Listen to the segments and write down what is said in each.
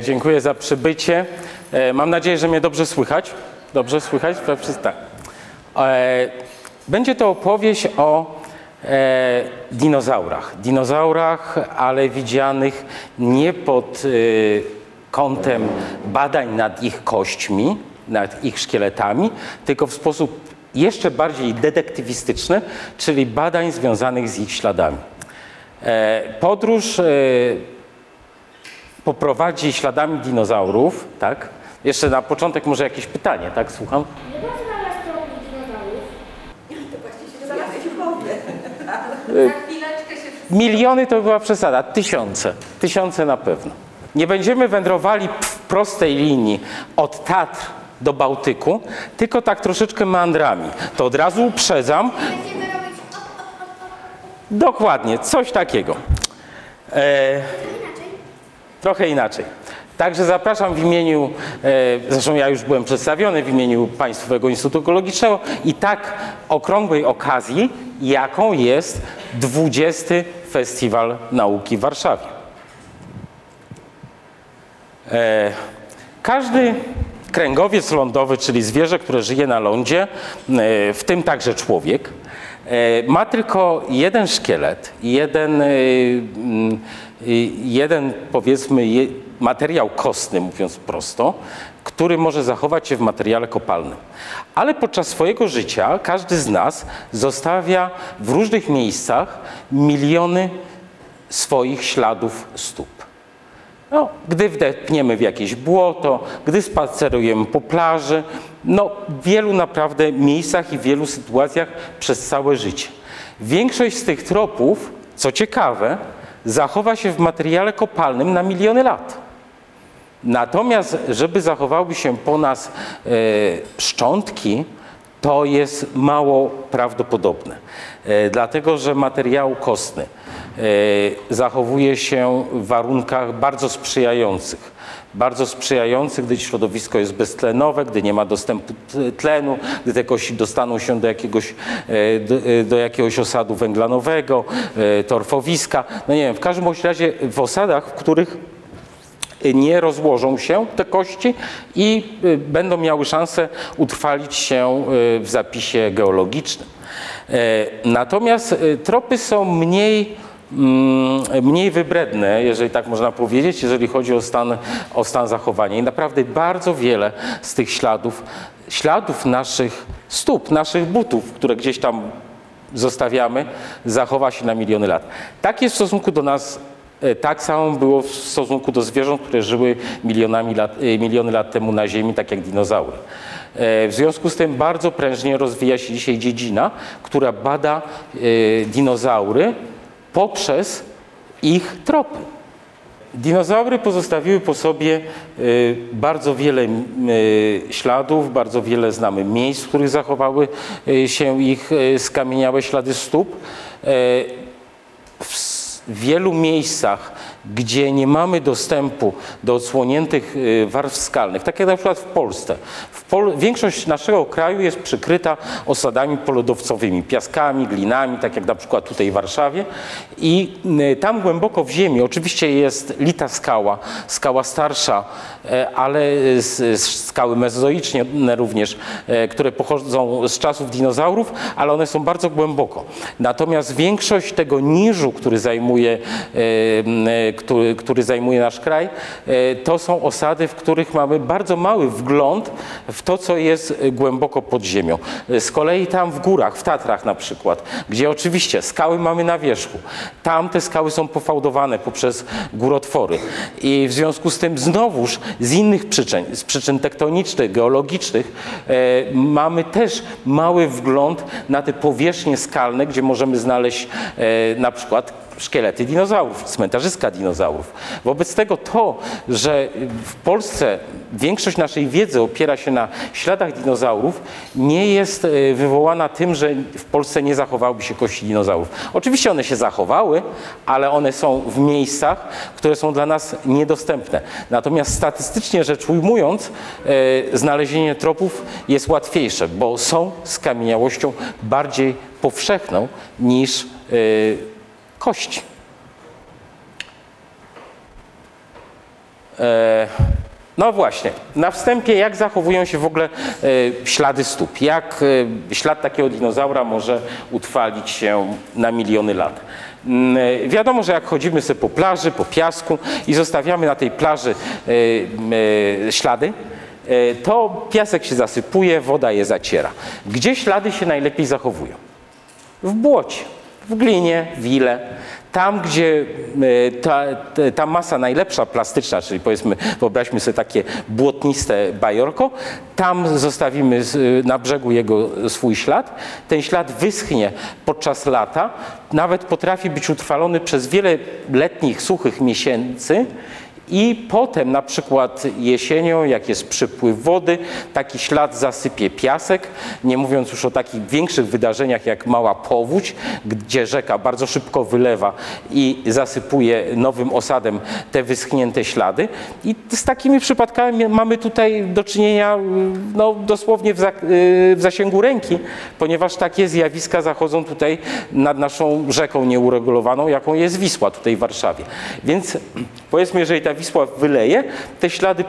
E, dziękuję za przybycie. E, mam nadzieję, że mnie dobrze słychać. Dobrze słychać? Tak. E, będzie to opowieść o dinozaurach. Dinozaurach, ale widzianych nie pod kątem badań nad ich kośćmi, nad ich szkieletami, tylko w sposób jeszcze bardziej detektywistyczny, czyli badań związanych z ich śladami. Podróż poprowadzi śladami dinozaurów, tak? Jeszcze na początek może jakieś pytanie, tak? Słucham? Miliony to była przesada, tysiące. Tysiące na pewno. Nie będziemy wędrowali w prostej linii od Tatr do Bałtyku, tylko tak troszeczkę meandrami. To od razu uprzedzam. Będziemy robić Dokładnie, coś takiego. E. trochę inaczej. Także zapraszam w imieniu, e, zresztą ja już byłem przedstawiony w imieniu Państwowego Instytutu Ekologicznego i tak okrągłej okazji, jaką jest 20. Festiwal Nauki w Warszawie. E, każdy kręgowiec lądowy, czyli zwierzę, które żyje na lądzie, e, w tym także człowiek, ma tylko jeden szkielet, jeden, jeden powiedzmy materiał kostny, mówiąc prosto, który może zachować się w materiale kopalnym. Ale podczas swojego życia każdy z nas zostawia w różnych miejscach miliony swoich śladów stóp. No, gdy wdepniemy w jakieś błoto, gdy spacerujemy po plaży, no, w wielu naprawdę miejscach i w wielu sytuacjach przez całe życie. Większość z tych tropów, co ciekawe, zachowa się w materiale kopalnym na miliony lat. Natomiast, żeby zachowały się po nas e, szczątki, to jest mało prawdopodobne, e, dlatego że materiał kostny e, zachowuje się w warunkach bardzo sprzyjających. Bardzo sprzyjających, gdy środowisko jest beztlenowe, gdy nie ma dostępu tlenu, gdy te kości dostaną się do jakiegoś, e, e, do jakiegoś osadu węglanowego, e, torfowiska. No nie wiem, w każdym razie w osadach, w których nie rozłożą się te kości i będą miały szansę utrwalić się w zapisie geologicznym. Natomiast tropy są mniej, mniej wybredne, jeżeli tak można powiedzieć, jeżeli chodzi o stan, o stan zachowania. I naprawdę bardzo wiele z tych śladów, śladów naszych stóp, naszych butów, które gdzieś tam zostawiamy, zachowa się na miliony lat. Tak jest w stosunku do nas E, Tak samo było w stosunku do zwierząt, które żyły milionami lat, e, miliony lat temu na Ziemi, tak jak dinozaury. E, W związku z tym bardzo prężnie rozwija się dzisiaj dziedzina, która bada dinozaury poprzez ich tropy. Dinozaury pozostawiły po sobie y, bardzo wiele y, śladów, bardzo wiele znamy miejsc, w których zachowały y, się ich skamieniałe ślady stóp. W wielu miejscach, gdzie nie mamy dostępu do odsłoniętych y, warstw skalnych, tak jak na przykład w Polsce. W Pol większość naszego kraju jest przykryta osadami polodowcowymi, piaskami, glinami, tak jak na przykład tutaj w Warszawie. I y, tam głęboko w ziemi oczywiście jest lita skała, skała starsza, e, ale skały mezozoiczne również, e, które pochodzą z czasów dinozaurów, ale one są bardzo głęboko. Natomiast większość tego niżu, który zajmuje, e, który, który zajmuje nasz kraj, e, to są osady, w których mamy bardzo mały wgląd w to, co jest głęboko pod ziemią. E, Z kolei tam w górach, w Tatrach na przykład, gdzie oczywiście skały mamy na wierzchu, tam te skały są pofałdowane poprzez górotwory i w związku z tym znowuż z innych przyczyn, z przyczyn tektonicznych, geologicznych, e, mamy też mały wgląd na te powierzchnie skalne, gdzie możemy znaleźć na przykład szkielety dinozaurów, cmentarzyska dinozaurów. Wobec tego to, że w Polsce większość naszej wiedzy opiera się na śladach dinozaurów, nie jest e, wywołana tym, że w Polsce nie zachowałyby się kości dinozaurów. Oczywiście one się zachowały, ale one są w miejscach, które są dla nas niedostępne. Natomiast statystycznie rzecz ujmując, e, znalezienie tropów jest łatwiejsze, bo są skamieniałością bardziej powszechną niż kości. E, no właśnie, na wstępie jak zachowują się w ogóle e, ślady stóp? Jak e, ślad takiego dinozaura może utrwalić się na miliony lat? Mm, Wiadomo, że jak chodzimy sobie po plaży, po piasku i zostawiamy na tej plaży ślady, to piasek się zasypuje, woda je zaciera. Gdzie ślady się najlepiej zachowują? w błocie, w glinie, w ile. Tam, gdzie e, ta, ta masa najlepsza plastyczna, czyli powiedzmy, wyobraźmy sobie takie błotniste bajorko, tam zostawimy na brzegu jego swój ślad. Ten ślad wyschnie podczas lata, nawet potrafi być utrwalony przez wiele letnich, suchych miesięcy i potem na przykład jesienią, jak jest przypływ wody, taki ślad zasypie piasek, nie mówiąc już o takich większych wydarzeniach jak mała powódź, gdzie rzeka bardzo szybko wylewa i zasypuje nowym osadem te wyschnięte ślady. I z takimi przypadkami mamy tutaj do czynienia no, dosłownie w, w zasięgu ręki, ponieważ takie zjawiska zachodzą tutaj nad naszą rzeką nieuregulowaną, jaką jest Wisła tutaj w Warszawie. Więc powiedzmy, jeżeli ta Wisła wyleje, te ślady,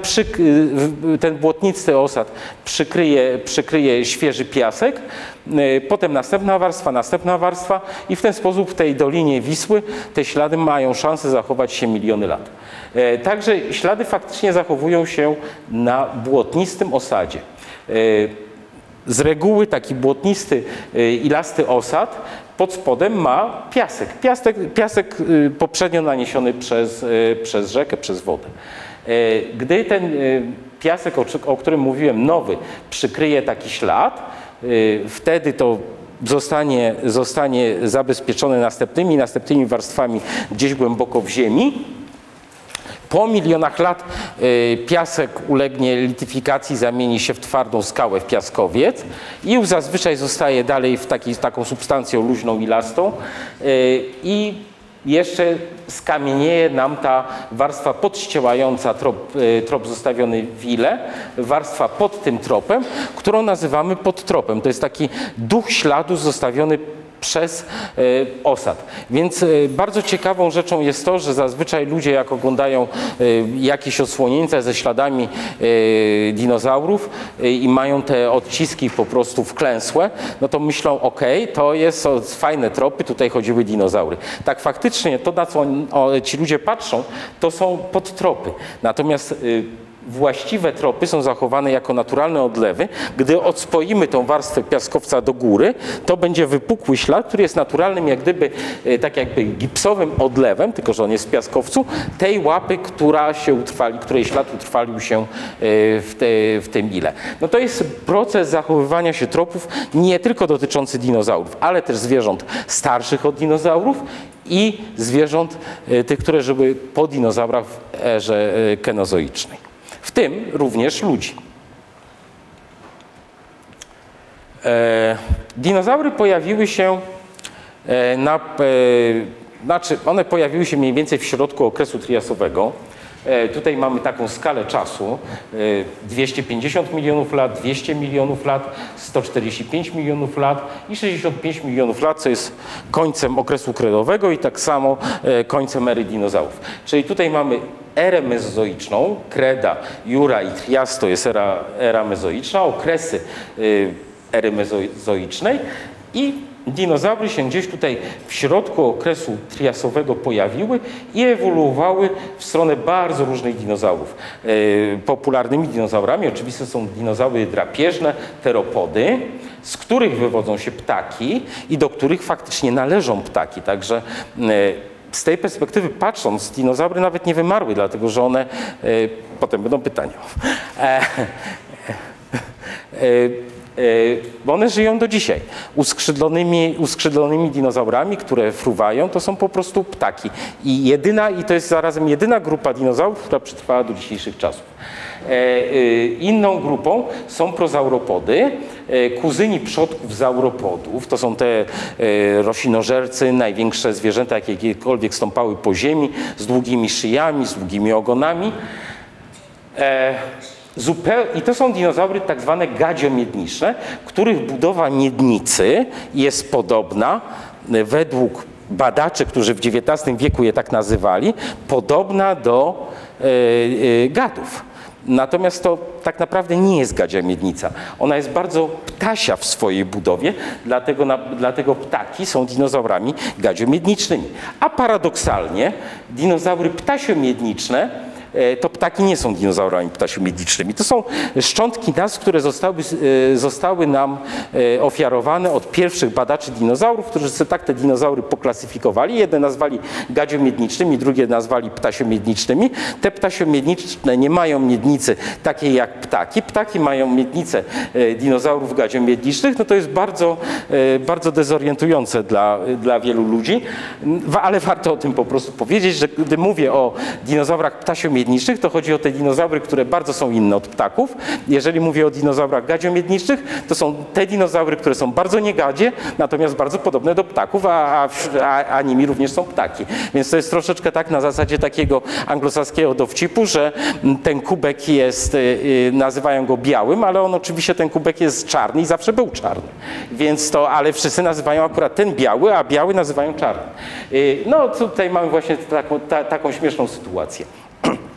y, ten błotnisty osad przykryje, przykryje świeży piasek, y, potem następna warstwa, następna warstwa i w ten sposób w tej Dolinie Wisły te ślady mają szansę zachować się miliony lat. E, Także ślady faktycznie zachowują się na błotnistym osadzie. E, z reguły taki błotnisty, y, ilasty osad pod spodem ma piasek. Piasek, piasek y, poprzednio naniesiony przez, y, przez rzekę, przez wodę. Y, Gdy ten piasek, o, którym mówiłem, nowy, przykryje taki ślad, wtedy to zostanie, zostanie zabezpieczone następnymi, następnymi warstwami gdzieś głęboko w ziemi. Po milionach lat y, piasek ulegnie lityfikacji, zamieni się w twardą skałę, w piaskowiec i zazwyczaj zostaje dalej w taki, taką substancją luźną i lastą y, i jeszcze skamienieje nam ta warstwa podściełająca trop, y, trop zostawiony w ile, warstwa pod tym tropem, którą nazywamy podtropem. To jest taki duch śladu zostawiony przez e, osad. Więc e, bardzo ciekawą rzeczą jest to, że zazwyczaj ludzie jak oglądają e, jakieś odsłonięcia ze śladami dinozaurów i mają te odciski po prostu wklęsłe, no to myślą, ok, to jest fajne tropy, tutaj chodziły dinozaury. Tak faktycznie to, na co ci ludzie patrzą, to są podtropy. Natomiast właściwe tropy są zachowane jako naturalne odlewy. Gdy odspoimy tą warstwę piaskowca do góry, to będzie wypukły ślad, który jest naturalnym, jak gdyby, e, tak jakby gipsowym odlewem, tylko że on jest w piaskowcu, tej łapy, która się utrwali, której ślad utrwalił się e, w, te, w tym ile. No to jest proces zachowywania się tropów nie tylko dotyczący dinozaurów, ale też zwierząt starszych od dinozaurów i zwierząt e, tych, które żyły po dinozaurach w erze kenozoicznej w tym również ludzi. E, dinozaury pojawiły się e, na, e, znaczy one pojawiły się mniej więcej w środku okresu triasowego. E, tutaj mamy taką skalę czasu, e, 250 milionów lat, 200 milionów lat, 145 milionów lat i 65 milionów lat, co jest końcem okresu kredowego i tak samo e, końcem ery dinozaurów. Czyli tutaj mamy erę mezozoiczną, kreda, jura i trias to jest era, era mezoiczna, okresy ery mezozoicznej i dinozaury się gdzieś tutaj w środku okresu triasowego pojawiły i ewoluowały w stronę bardzo różnych dinozaurów. Y, Popularnymi dinozaurami oczywiście są dinozaury drapieżne, teropody, z których wywodzą się ptaki i do których faktycznie należą ptaki. Także y, z tej perspektywy patrząc, dinozaury nawet nie wymarły, dlatego że one, e, potem będą pytania, e, e, e, bo one żyją do dzisiaj. Uskrzydlonymi, uskrzydlonymi dinozaurami, które fruwają, to są po prostu ptaki. I jedyna, i to jest zarazem jedyna grupa dinozaurów, która przetrwała do dzisiejszych czasów. E, e, Inną grupą są prozauropody, e, kuzyni przodków zauropodów. To są te e, roślinożercy, największe zwierzęta, jakie kiedykolwiek stąpały po ziemi, z długimi szyjami, z długimi ogonami. I to są dinozaury tak zwane gadziomiednicze, których budowa miednicy jest podobna e, według badacze, którzy w XIX wieku je tak nazywali, podobna do e, e, gadów. Natomiast to tak naprawdę nie jest gadzia miednica. Ona jest bardzo ptasia w swojej budowie, dlatego, na, dlatego ptaki są dinozaurami gadziomiednicznymi. A paradoksalnie dinozaury ptasio-miedniczne to ptaki nie są dinozaurami ptasio-miednicznymi. To są szczątki nas, które zostały, e, zostały nam e, ofiarowane od pierwszych badaczy dinozaurów, którzy sobie tak te dinozaury poklasyfikowali. Jedne nazwali gadziomiednicznymi, drugie nazwali ptasio-miednicznymi. Te ptasio-miedniczne nie mają miednicy takiej jak ptaki. Ptaki mają miednicę e, dinozaurów gadziomiednicznych. No to jest bardzo, e, bardzo dezorientujące dla, dla wielu ludzi, ale warto o tym po prostu powiedzieć, że gdy mówię o dinozaurach ptasio-miednicznych, to chodzi o te dinozaury, które bardzo są inne od ptaków. Jeżeli mówię o dinozaurach gadziomiedniczych, to są te dinozaury, które są bardzo niegadzie, natomiast bardzo podobne do ptaków, a, a, a, nimi również są ptaki. Więc to jest troszeczkę tak na zasadzie takiego anglosaskiego dowcipu, że ten kubek jest, y, y, nazywają go białym, ale on oczywiście ten kubek jest czarny i zawsze był czarny. Więc to, ale wszyscy nazywają akurat ten biały, a biały nazywają czarny. Y, No tutaj mamy właśnie taką, ta, taką śmieszną sytuację.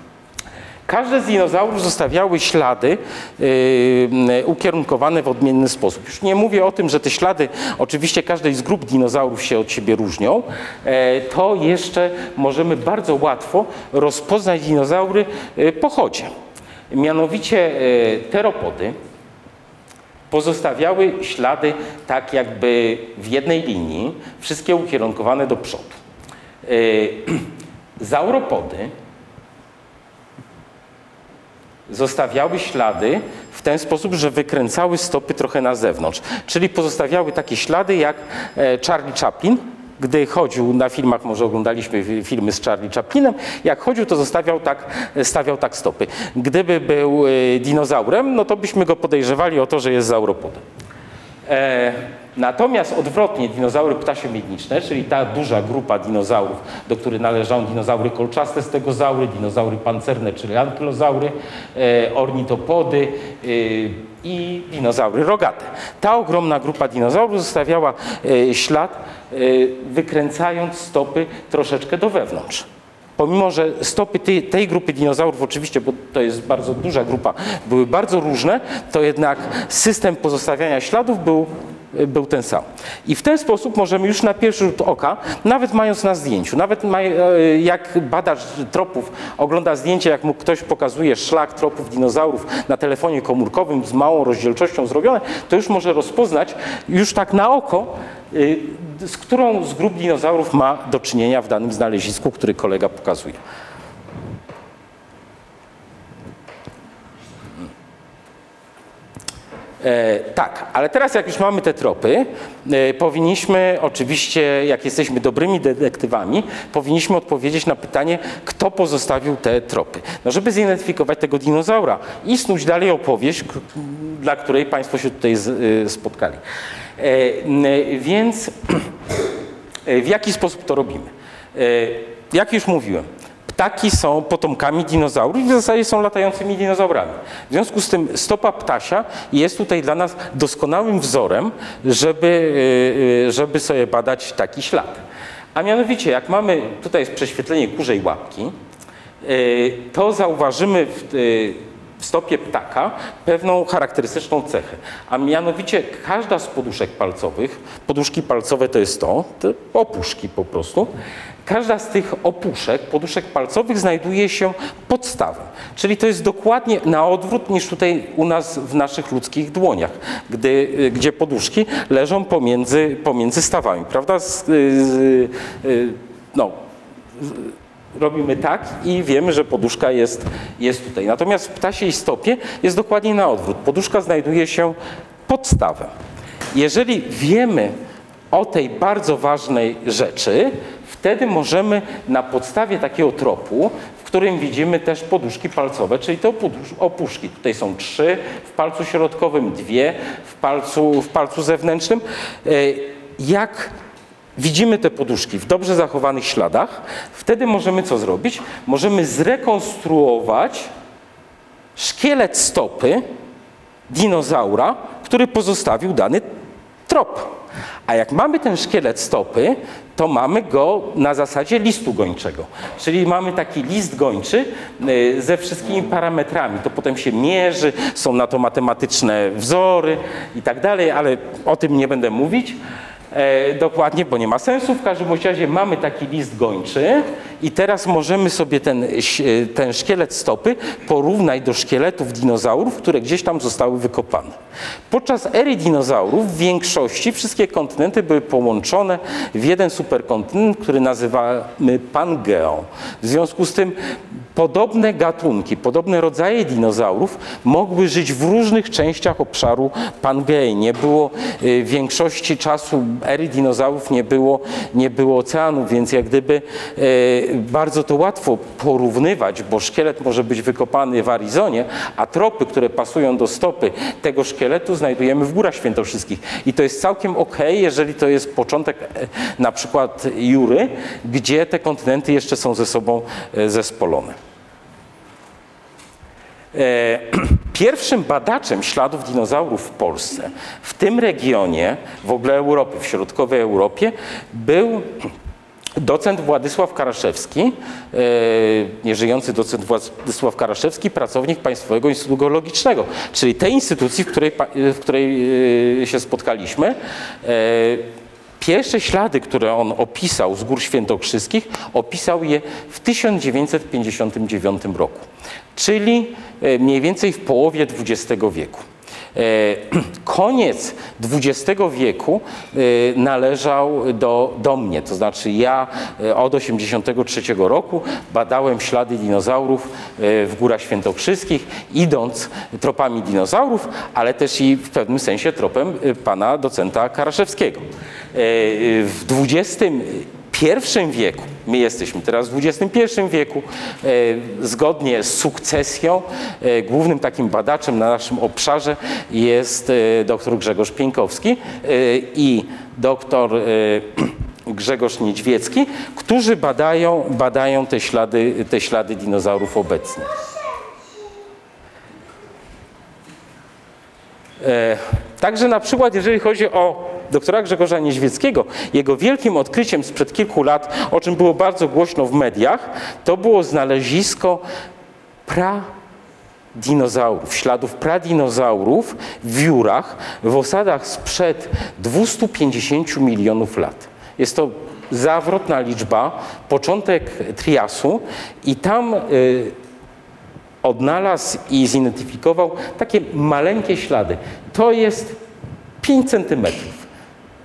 Każde z dinozaurów zostawiały ślady yy, ukierunkowane w odmienny sposób. Już nie mówię o tym, że te ślady oczywiście każdej z grup dinozaurów się od siebie różnią. E, to jeszcze możemy bardzo łatwo rozpoznać dinozaury e, po chodzie. Mianowicie e, teropody pozostawiały ślady tak jakby w jednej linii, wszystkie ukierunkowane do przodu. E, Zauropody zostawiały ślady w ten sposób, że wykręcały stopy trochę na zewnątrz. Czyli pozostawiały takie ślady jak e, Charlie Chaplin, gdy chodził na filmach, może oglądaliśmy fi- filmy z Charlie Chaplinem, jak chodził, to zostawiał tak, stawiał tak stopy. Gdyby był e, dinozaurem, no to byśmy go podejrzewali o to, że jest zauropodem. E, natomiast odwrotnie dinozaury ptasio-miedniczne, czyli ta duża grupa dinozaurów, do których należą dinozaury kolczaste stegozaury, dinozaury pancerne, czyli ankylozaury, e, ornitopody e, i dinozaury rogate. Ta ogromna grupa dinozaurów zostawiała e, ślad, wykręcając stopy troszeczkę do wewnątrz. Pomimo, że stopy tej, tej grupy dinozaurów, oczywiście, bo to jest bardzo duża grupa, były bardzo różne, to jednak system pozostawiania śladów był, był ten sam. I w ten sposób możemy już na pierwszy rzut oka, nawet mając na zdjęciu, nawet e, jak badacz tropów ogląda zdjęcie, jak mu ktoś pokazuje szlak tropów dinozaurów na telefonie komórkowym z małą rozdzielczością zrobione, to już może rozpoznać już tak na oko, y, z którą z grup dinozaurów ma do czynienia w danym znalezisku, który kolega pokazuje. Tak, ale teraz jak już mamy te tropy, e, powinniśmy oczywiście, jak jesteśmy dobrymi detektywami, powinniśmy odpowiedzieć na pytanie, kto pozostawił te tropy. No, żeby zidentyfikować tego dinozaura i snuć dalej opowieść, dla której Państwo się tutaj y, spotkali. E, więc E, W jaki sposób to robimy? E, Jak już mówiłem, ptaki są potomkami dinozaurów i w zasadzie są latającymi dinozaurami. W związku z tym stopa ptasia jest tutaj dla nas doskonałym wzorem, żeby, e, e, żeby sobie badać taki ślad. A mianowicie, jak mamy, tutaj jest prześwietlenie kurzej łapki, e, to zauważymy w, w stopie ptaka pewną charakterystyczną cechę, a mianowicie każda z poduszek palcowych, poduszki palcowe to jest to, te opuszki po prostu, każda z tych opuszek, poduszek palcowych znajduje się pod stawem, czyli to jest dokładnie na odwrót niż tutaj u nas w naszych ludzkich dłoniach, gdy, gdzie poduszki leżą pomiędzy, pomiędzy stawami, prawda? Z, y, y, no, robimy tak i wiemy, że poduszka jest, jest tutaj. Natomiast w ptasiej stopie jest dokładnie na odwrót. Poduszka znajduje się pod stawem. Jeżeli wiemy o tej bardzo ważnej rzeczy, wtedy możemy na podstawie takiego tropu, w którym widzimy też poduszki palcowe, czyli te opusz- opuszki. Tutaj są trzy, w palcu środkowym dwie, w palcu, w palcu zewnętrznym. E, Jak widzimy te poduszki w dobrze zachowanych śladach, wtedy możemy co zrobić? Możemy zrekonstruować szkielet stopy dinozaura, który pozostawił dany trop. A jak mamy ten szkielet stopy, to mamy go na zasadzie listu gończego. Czyli mamy taki list gończy y, ze wszystkimi parametrami. To potem się mierzy, są na to matematyczne wzory i tak dalej, ale o tym nie będę mówić. E, dokładnie, bo nie ma sensu. W każdym razie mamy taki list gończy i teraz możemy sobie ten, ś- ten szkielet stopy porównać do szkieletów dinozaurów, które gdzieś tam zostały wykopane. Podczas ery dinozaurów w większości wszystkie kontynenty były połączone w jeden superkontynent, który nazywamy Pangeą. W związku z tym podobne gatunki, podobne rodzaje dinozaurów mogły żyć w różnych częściach obszaru Pangei. Nie było y, większości czasu ery dinozaurów, nie było, nie było oceanów, więc jak gdyby y, bardzo to łatwo porównywać, bo szkielet może być wykopany w Arizonie, a tropy, które pasują do stopy tego szkieletu znajdujemy w Górach Świętokrzyskich. I to jest całkiem ok, jeżeli to jest początek e, na przykład Jury, gdzie te kontynenty jeszcze są ze sobą e, zespolone. E, Pierwszym badaczem śladów dinozaurów w Polsce, w tym regionie, w ogóle Europy, w środkowej Europie, był docent Władysław Karaszewski, e, nieżyjący docent Władysław Karaszewski, pracownik Państwowego Instytutu Geologicznego, czyli tej instytucji, w której, w której e, się spotkaliśmy. E, Pierwsze ślady, które on opisał z Gór Świętokrzyskich, opisał je w 1959 roku, czyli mniej więcej w połowie XX wieku. E, Koniec XX wieku e, należał do, do mnie, to znaczy ja e, od 1983 roku badałem ślady dinozaurów w Górach Świętokrzyskich, idąc tropami dinozaurów, ale też i w pewnym sensie tropem pana docenta Karaszewskiego. W XXI wieku, my jesteśmy teraz w XXI wieku, e, zgodnie z sukcesją, e, głównym takim badaczem na naszym obszarze jest e, dr Grzegorz Pieńkowski i dr Grzegorz Niedźwiecki, którzy badają, badają te, ślady, te ślady dinozaurów obecnie. Także na przykład, jeżeli chodzi o doktora Grzegorza Niedźwieckiego, jego wielkim odkryciem sprzed kilku lat, o czym było bardzo głośno w mediach, to było znalezisko pra dinozaurów, śladów pradinozaurów w wiórach, w osadach sprzed 250 milionów lat. Jest to zawrotna liczba, początek triasu i tam y, odnalazł i zidentyfikował takie maleńkie ślady. To jest 5 centymetrów.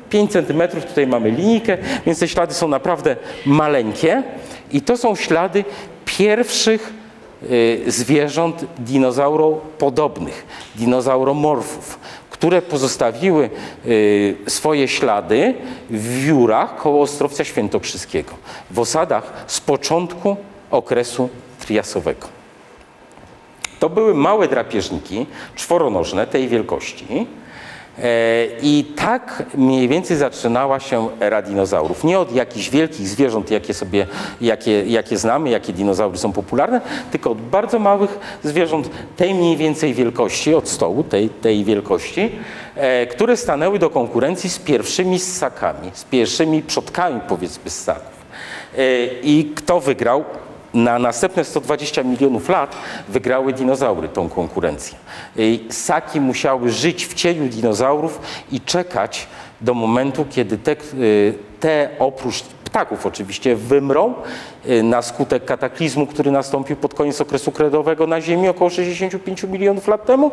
5 centymetrów, tutaj mamy linijkę, więc te ślady są naprawdę maleńkie i to są ślady pierwszych y, zwierząt dinozauropodobnych, dinozauromorfów, które pozostawiły y, swoje ślady w wiórach koło Ostrowca Świętokrzyskiego, w osadach z początku okresu triasowego. To były małe drapieżniki, czworonożne, tej wielkości. E, I tak mniej więcej zaczynała się era dinozaurów. Nie od jakichś wielkich zwierząt, jakie, sobie, jakie, jakie znamy, jakie dinozaury są popularne, tylko od bardzo małych zwierząt tej mniej więcej wielkości, od stołu tej, tej wielkości, e, które stanęły do konkurencji z pierwszymi ssakami, z pierwszymi przodkami powiedzmy ssaków. E, I kto wygrał? Na następne 120 milionów lat wygrały dinozaury tą konkurencję. I Ssaki musiały żyć w cieniu dinozaurów i czekać do momentu, kiedy te, y, te oprócz ptaków oczywiście wymrą y, na skutek kataklizmu, który nastąpił pod koniec okresu kredowego na Ziemi około 65 milionów lat temu.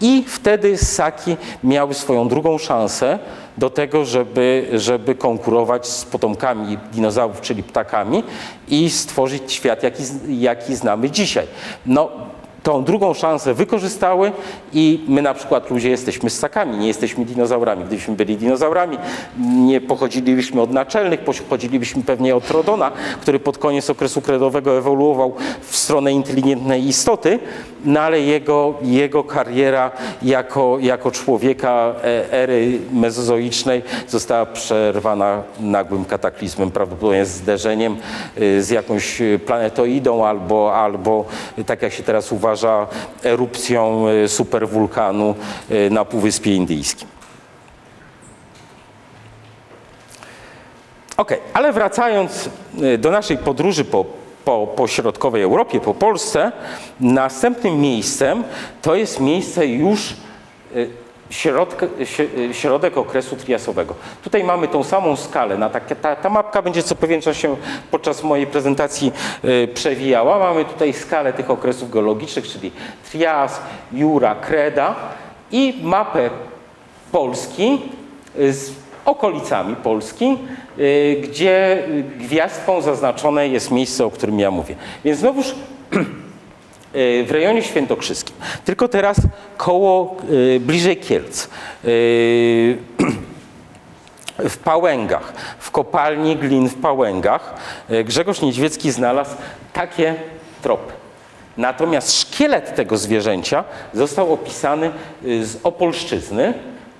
I wtedy ssaki miały swoją drugą szansę do tego, żeby, żeby konkurować z potomkami dinozaurów, czyli ptakami i stworzyć świat, jaki, jaki znamy dzisiaj. No, tą drugą szansę wykorzystały i my na przykład ludzie jesteśmy ssakami, nie jesteśmy dinozaurami. Gdybyśmy byli dinozaurami, nie pochodzilibyśmy od naczelnych, pochodzilibyśmy pewnie od Trodona, który pod koniec okresu kredowego ewoluował w stronę inteligentnej istoty, no ale jego, jego kariera jako, jako człowieka e, ery mezozoicznej została przerwana nagłym kataklizmem, prawdopodobnie zderzeniem y, z jakąś planetoidą albo, albo tak jak się teraz uważa, erupcją e, superwulkanu e, na Półwyspie Indyjskim. Ok, ale wracając e, do naszej podróży po, po, po środkowej Europie, po Polsce, następnym miejscem to jest miejsce już środek, środek okresu triasowego. Tutaj mamy tą samą skalę. Na ta, ta mapka będzie co pewien czas się podczas mojej prezentacji y, przewijała. Mamy tutaj skalę tych okresów geologicznych, czyli Trias, Jura, Kreda i mapę Polski y, z okolicami Polski, y, gdzie gwiazdką zaznaczone jest miejsce, o którym ja mówię. Więc znowuż w rejonie świętokrzyskim. Tylko teraz koło, y, bliżej Kielc. Y, w Pałęgach, w kopalni glin w Pałęgach y, Grzegorz Niedźwiecki znalazł takie tropy. Natomiast szkielet tego zwierzęcia został opisany y, z Opolszczyzny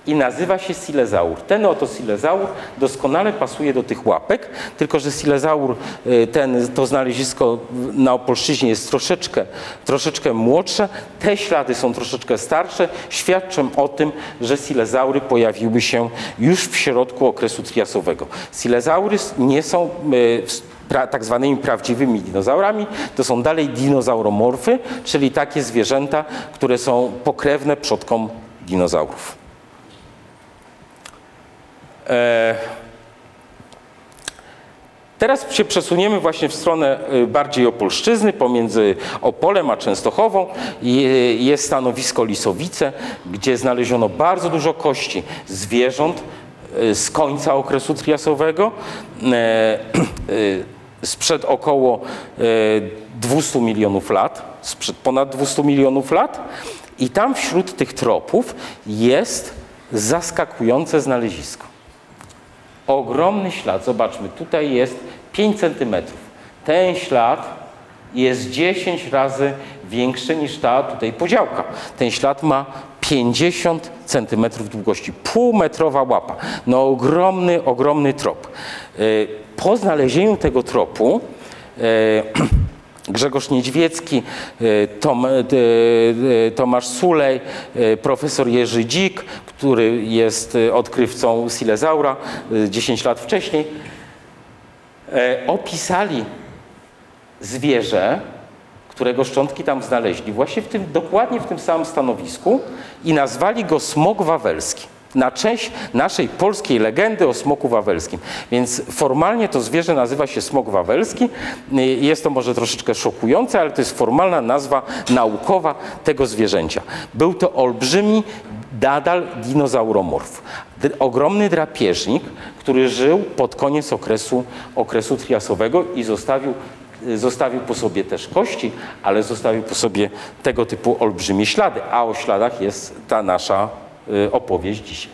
i nazywa się silezaur. Ten oto silezaur doskonale pasuje do tych łapek, tylko że silezaur, y, ten, to znalezisko na Opolszczyźnie jest troszeczkę, troszeczkę młodsze, te ślady są troszeczkę starsze, świadczą o tym, że silezaury pojawiły się już w środku okresu triasowego. Silezaury nie są y, pra, tak zwanymi prawdziwymi dinozaurami. To są dalej dinozauromorfy, czyli takie zwierzęta, które są pokrewne przodkom dinozaurów. E, Teraz się przesuniemy właśnie w stronę y, bardziej Opolszczyzny, pomiędzy Opolem a Częstochową. Jest stanowisko Lisowice, gdzie znaleziono bardzo dużo kości zwierząt y, z końca okresu triasowego, e, y, sprzed około e, 200 milionów lat, sprzed ponad 200 milionów lat. I tam wśród tych tropów jest zaskakujące znalezisko ogromny ślad. Zobaczmy, tutaj jest 5 cm. Ten ślad jest 10 razy większy niż ta tutaj podziałka. Ten ślad ma 50 cm długości, półmetrowa łapa. No ogromny, ogromny trop. Y, Po znalezieniu tego tropu y, Grzegorz Niedźwiecki, y, Tom, y, y, Tomasz Sulej, profesor Jerzy Dzik, który jest odkrywcą Silezaura y, 10 lat wcześniej, e, opisali zwierzę, którego szczątki tam znaleźli, właśnie w tym, dokładnie w tym samym stanowisku i nazwali go smok wawelski. Na cześć naszej polskiej legendy o smoku wawelskim. Więc formalnie to zwierzę nazywa się smok wawelski. Y, Jest to może troszeczkę szokujące, ale to jest formalna nazwa naukowa tego zwierzęcia. Był to olbrzymi nadal dinozauromorf. Ogromny drapieżnik, który żył pod koniec okresu, okresu triasowego i zostawił Zostawił po sobie też kości, ale zostawił po sobie tego typu olbrzymie ślady, a o śladach jest ta nasza y, opowieść dzisiaj.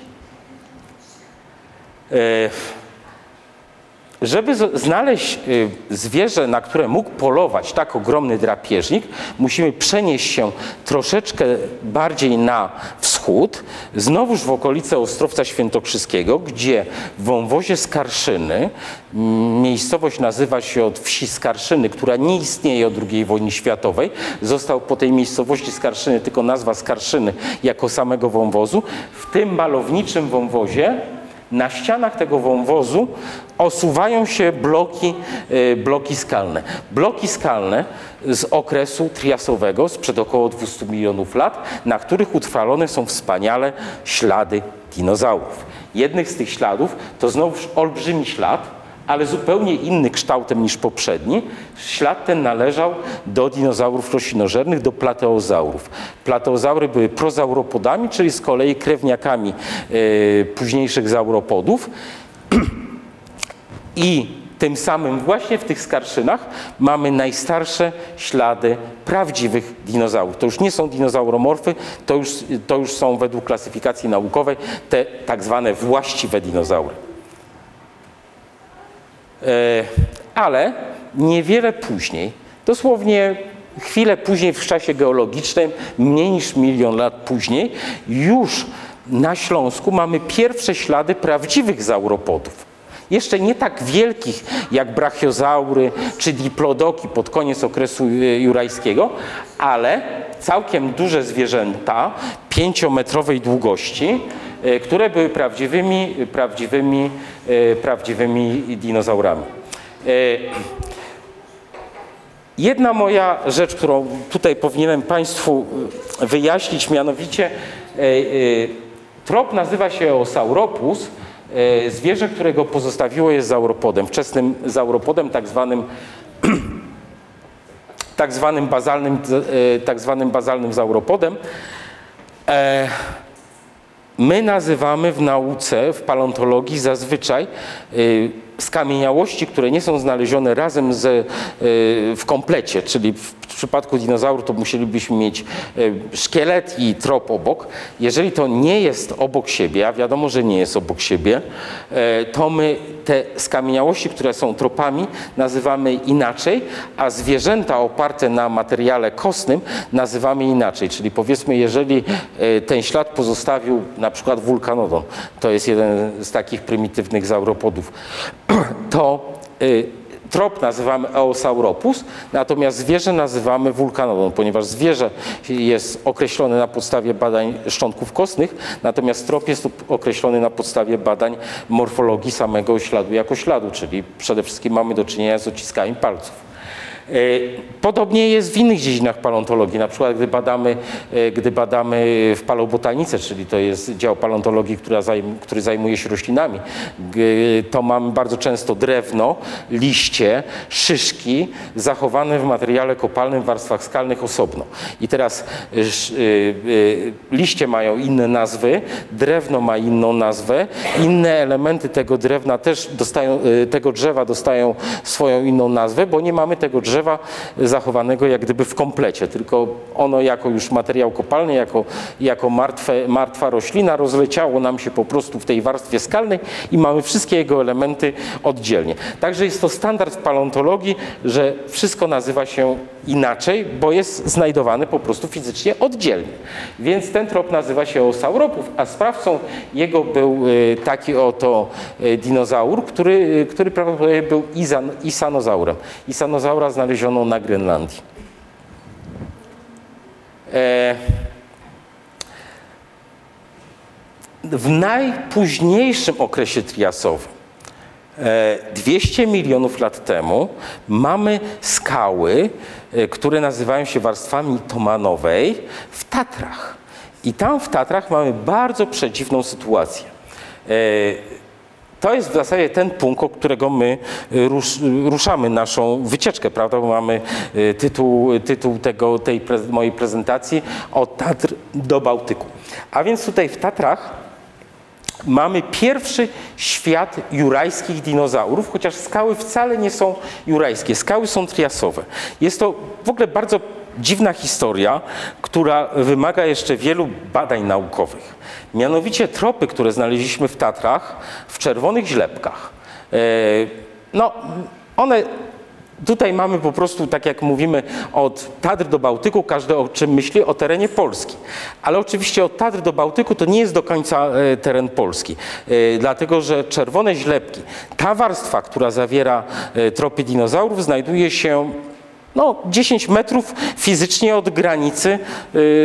Żeby znaleźć y, zwierzę, na które mógł polować tak ogromny drapieżnik, musimy przenieść się troszeczkę bardziej na wschód, znowuż w okolice Ostrowca Świętokrzyskiego, gdzie w wąwozie Skarszyny, m, miejscowość nazywa się od wsi Skarszyny, która nie istnieje od II wojny światowej, został po tej miejscowości Skarszyny tylko nazwa Skarszyny jako samego wąwozu. W tym malowniczym wąwozie na ścianach tego wąwozu osuwają się bloki, e, bloki skalne. Bloki skalne z okresu triasowego, sprzed około 200 milionów lat, na których utrwalone są wspaniale ślady dinozaurów. Jednych z tych śladów to znowuż olbrzymi ślad, ale zupełnie inny kształtem niż poprzedni. Ślad ten należał do dinozaurów roślinożernych, do plateozaurów. Plateozaury były prozauropodami, czyli z kolei krewniakami e, późniejszych zauropodów. I tym samym właśnie w tych skarszynach mamy najstarsze ślady prawdziwych dinozaurów. To już nie są dinozauromorfy, to już, to już są według klasyfikacji naukowej te tak zwane właściwe dinozaury. E, ale niewiele później, dosłownie chwilę później w czasie geologicznym, mniej niż milion lat później, już na Śląsku mamy pierwsze ślady prawdziwych zauropodów. Jeszcze nie tak wielkich jak brachiozaury czy diplodoki pod koniec okresu e, jurajskiego, ale całkiem duże zwierzęta, pięciometrowej długości, e, które były prawdziwymi, prawdziwymi, e, prawdziwymi dinozaurami. Jedna moja rzecz, którą tutaj powinienem Państwu wyjaśnić, mianowicie trop nazywa się Eosauropus, e, zwierzę, którego pozostawiło jest zauropodem, wczesnym zauropodem, tak zwanym tak zwanym bazalnym, e, tak zwanym bazalnym zauropodem. E, My nazywamy w nauce, w paleontologii zazwyczaj skamieniałości, które nie są znalezione razem z, w komplecie, czyli w przypadku dinozaurów to musielibyśmy mieć y, szkielet i trop obok. Jeżeli to nie jest obok siebie, a wiadomo, że nie jest obok siebie, y, to my te skamieniałości, które są tropami, nazywamy inaczej, a zwierzęta oparte na materiale kostnym nazywamy inaczej. Czyli powiedzmy, jeżeli y, ten ślad pozostawił na przykład wulkanodon, to jest jeden z takich prymitywnych zauropodów, to trop nazywamy Eosauropus, natomiast zwierzę nazywamy wulkanodon, ponieważ zwierzę jest określone na podstawie badań szczątków kostnych, natomiast trop jest określony na podstawie badań morfologii samego śladu jako śladu, czyli przede wszystkim mamy do czynienia z odciskami palców. E, Podobnie jest w innych dziedzinach paleontologii, na przykład gdy badamy, e, gdy badamy w paleobotanice, czyli to jest dział paleontologii, który zajmuje się roślinami, to mamy bardzo często drewno, liście, szyszki zachowane w materiale kopalnym w warstwach skalnych osobno. I teraz y, liście mają inne nazwy, drewno ma inną nazwę, inne elementy tego drewna też dostają, tego drzewa dostają swoją inną nazwę, bo nie mamy tego drzewa zachowanego jak gdyby w komplecie, tylko ono jako już materiał kopalny, jako, jako martwe, martwa roślina rozleciało nam się po prostu w tej warstwie skalnej i mamy wszystkie jego elementy oddzielnie. Także jest to standard w paleontologii, że wszystko nazywa się inaczej, bo jest znajdowane po prostu fizycznie oddzielnie. Więc ten trop nazywa się Osauropów, a sprawcą jego był y, taki oto y, dinozaur, który, y, który prawdopodobnie był isanozaurem. Isanozaura znaleziono na Grenlandii. E, w najpóźniejszym okresie triasowym, e, 200 milionów lat temu, mamy skały, e, które nazywają się warstwami tomanowej w Tatrach. I tam w Tatrach mamy bardzo przedziwną sytuację. To jest w zasadzie ten punkt, od którego my y, rusz, y, ruszamy naszą wycieczkę, prawda? Bo mamy y, tytuł, tytuł tego, tej mojej prezentacji od Tatr do Bałtyku. A więc tutaj w Tatrach mamy pierwszy świat jurajskich dinozaurów, chociaż skały wcale nie są jurajskie, skały są triasowe. Jest to w ogóle bardzo dziwna historia, która wymaga jeszcze wielu badań naukowych. Mianowicie tropy, które znaleźliśmy w Tatrach, w czerwonych źlepkach. E, No, one Tutaj mamy po prostu, tak jak mówimy, od Tatr do Bałtyku, każdy o czym myśli, o terenie Polski. Ale oczywiście od Tatr do Bałtyku to nie jest do końca e, teren Polski, e, dlatego że czerwone źlepki, ta warstwa, która zawiera tropy dinozaurów, znajduje się no, 10 metrów fizycznie od granicy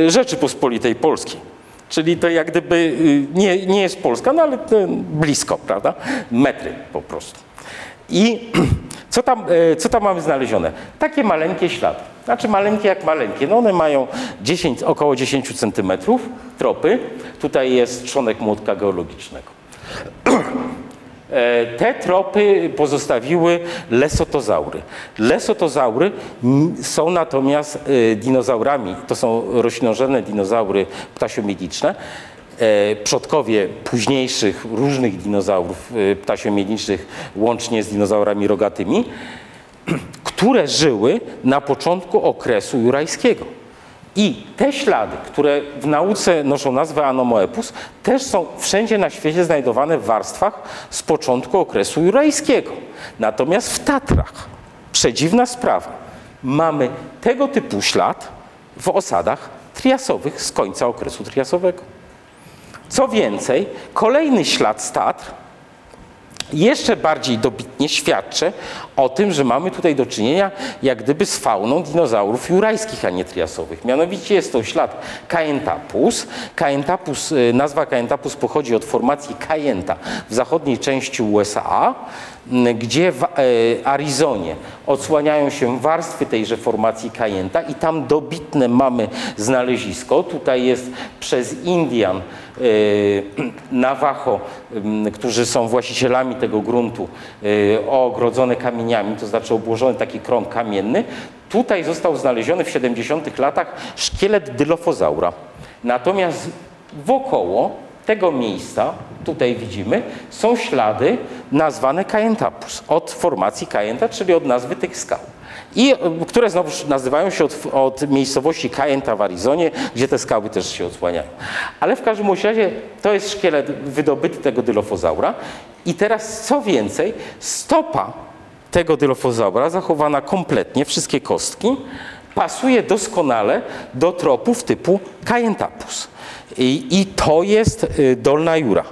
e, Rzeczypospolitej Polskiej. Czyli to jak gdyby y, nie, nie jest Polska, no ale y, blisko, prawda? Metry po prostu. I co tam, e, co tam mamy znalezione? Takie maleńkie ślady. Znaczy maleńkie jak maleńkie. No one mają 10, około 10 centymetrów tropy. Tutaj jest trzonek młotka geologicznego. E, Te tropy pozostawiły lesotozaury. Lesotozaury są natomiast e, dinozaurami, to są roślinożerne dinozaury ptasiomiediczne. E, Przodkowie późniejszych różnych dinozaurów ptasiomiedniczych, łącznie z dinozaurami rogatymi, które żyły na początku okresu jurajskiego. I te ślady, które w nauce noszą nazwę Anomoepus, też są wszędzie na świecie znajdowane w warstwach z początku okresu jurajskiego. Natomiast w Tatrach, przedziwna sprawa, mamy tego typu ślad w osadach triasowych z końca okresu triasowego. Co więcej, kolejny ślad z Tatr jeszcze bardziej dobitnie świadczy o tym, że mamy tutaj do czynienia jak gdyby z fauną dinozaurów jurajskich, a nie triasowych. Mianowicie jest to ślad Caentapus. Caentapus y, nazwa Caentapus pochodzi od formacji Cayenta w zachodniej części USA, gdzie w e, Arizonie odsłaniają się warstwy tejże formacji Cayenta i tam dobitne mamy znalezisko. Tutaj jest przez Indian y, Navajo, którzy są właścicielami tego gruntu, y, ogrodzone kamieniami, to znaczy obłożony taki krąg kamienny. Tutaj został znaleziony w 70 latach szkielet dylofozaura. Natomiast wokoło tego miejsca, tutaj widzimy, są ślady nazwane Caentapus, od formacji Caenta, czyli od nazwy tych skał. I y, które znowu nazywają się od, od miejscowości Caenta w Arizonie, gdzie te skały też się odsłaniają. Ale w każdym razie to jest szkielet wydobyty tego dylofozaura. I teraz co więcej, stopa tego dylofozaura zachowana kompletnie, wszystkie kostki, pasuje doskonale do tropów typu Caentapus. I, I to jest y, Dolna Jura,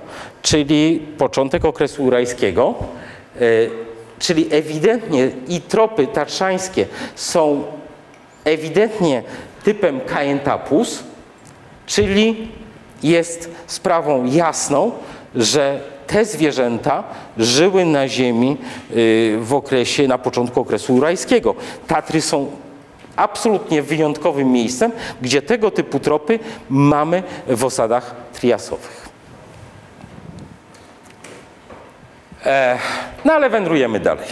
czyli początek okresu jurajskiego, y, czyli ewidentnie i tropy tatrzańskie są ewidentnie typem Caentapus, czyli jest sprawą jasną, że te zwierzęta żyły na ziemi y, w okresie, na początku okresu jurajskiego. Tatry są absolutnie wyjątkowym miejscem, gdzie tego typu tropy mamy w osadach triasowych. E, no ale wędrujemy dalej.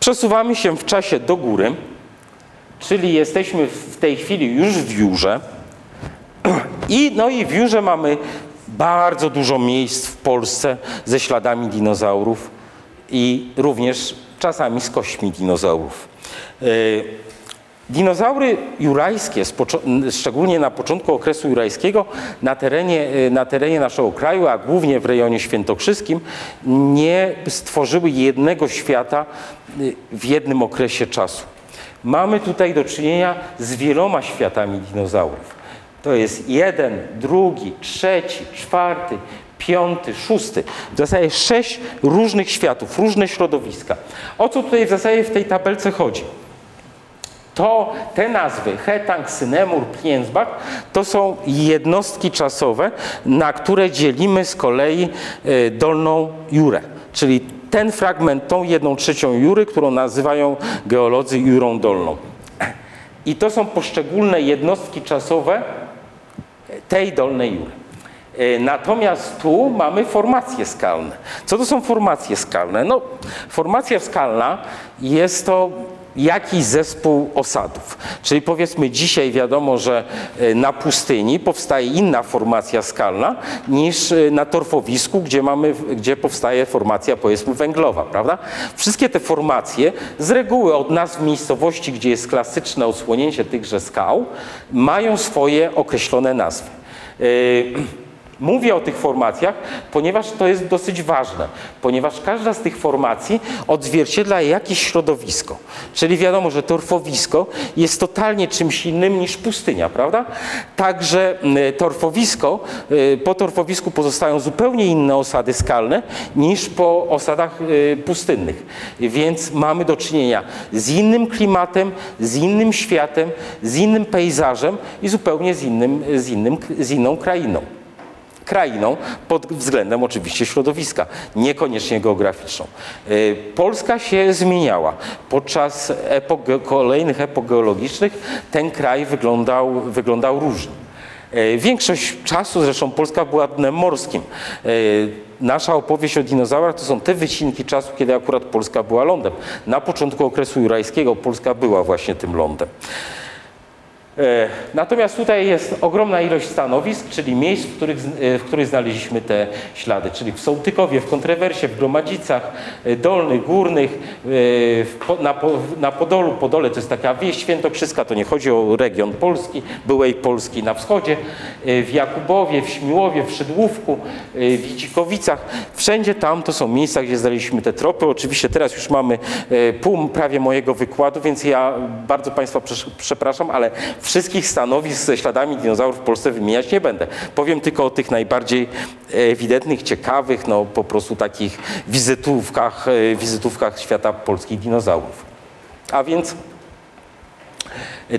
Przesuwamy się w czasie do góry, czyli jesteśmy w tej chwili już w Jurze. I, no i w Jurze mamy bardzo dużo miejsc w Polsce ze śladami dinozaurów i również czasami z kośćmi dinozaurów. Dinozaury jurajskie, szczególnie na początku okresu jurajskiego, na terenie, na terenie naszego kraju, a głównie w rejonie świętokrzyskim, nie stworzyły jednego świata w jednym okresie czasu. Mamy tutaj do czynienia z wieloma światami dinozaurów. To jest jeden, drugi, trzeci, czwarty, piąty, szósty. W zasadzie sześć różnych światów, różne środowiska. O co tutaj w zasadzie w tej tabelce chodzi? To te nazwy Hetang, Synemur, Piensbach to są jednostki czasowe, na które dzielimy z kolei e, Dolną Jurę, czyli ten fragment, tą jedną trzecią Jury, którą nazywają geolodzy Jurą Dolną. I to są poszczególne jednostki czasowe tej Dolnej Jury. E, Natomiast tu mamy formacje skalne. Co to są formacje skalne? No, formacja skalna jest to jakiś zespół osadów. Czyli powiedzmy dzisiaj wiadomo, że e, na pustyni powstaje inna formacja skalna niż e, na torfowisku, gdzie, mamy, gdzie powstaje formacja powiedzmy węglowa, prawda? Wszystkie te formacje z reguły od nazw miejscowości, gdzie jest klasyczne odsłonięcie tychże skał, mają swoje określone nazwy. Yy, Mówię o tych formacjach, ponieważ to jest dosyć ważne, ponieważ każda z tych formacji odzwierciedla jakieś środowisko. Czyli wiadomo, że torfowisko jest totalnie czymś innym niż pustynia, prawda? Także torfowisko, y, po torfowisku pozostają zupełnie inne osady skalne niż po osadach y, pustynnych. Więc mamy do czynienia z innym klimatem, z innym światem, z innym pejzażem i zupełnie z, innym, z, innym, z inną krainą krainą pod względem oczywiście środowiska, niekoniecznie geograficzną. Y, Polska się zmieniała. Podczas epok, kolejnych epok geologicznych ten kraj wyglądał, wyglądał różnie. Y, Większość czasu zresztą Polska była dnem morskim. Y, Nasza opowieść o dinozaurach to są te wycinki czasu, kiedy akurat Polska była lądem. Na początku okresu jurajskiego Polska była właśnie tym lądem. E, Natomiast tutaj jest ogromna ilość stanowisk, czyli miejsc, w których, e, w których znaleźliśmy te ślady, czyli w Sołtykowie, w Kontrewersie, w Gromadzicach, e, Dolnych, Górnych, na, na Podolu. Podole to jest taka wieś świętokrzyska, to nie chodzi o region Polski, byłej Polski na wschodzie, w Jakubowie, w Śmiłowie, w Szydłówku, w Widzikowicach. Wszędzie tam to są miejsca, gdzie znaleźliśmy te tropy. Oczywiście teraz już mamy pół prawie mojego wykładu, więc ja bardzo Państwa przepraszam, ale wszystkich stanowisk ze śladami dinozaurów w Polsce wymieniać nie będę. Powiem tylko o tych najbardziej ewidentnych, ciekawych, no po prostu takich wizytówkach, e, wizytówkach świata polskich dinozaurów. A więc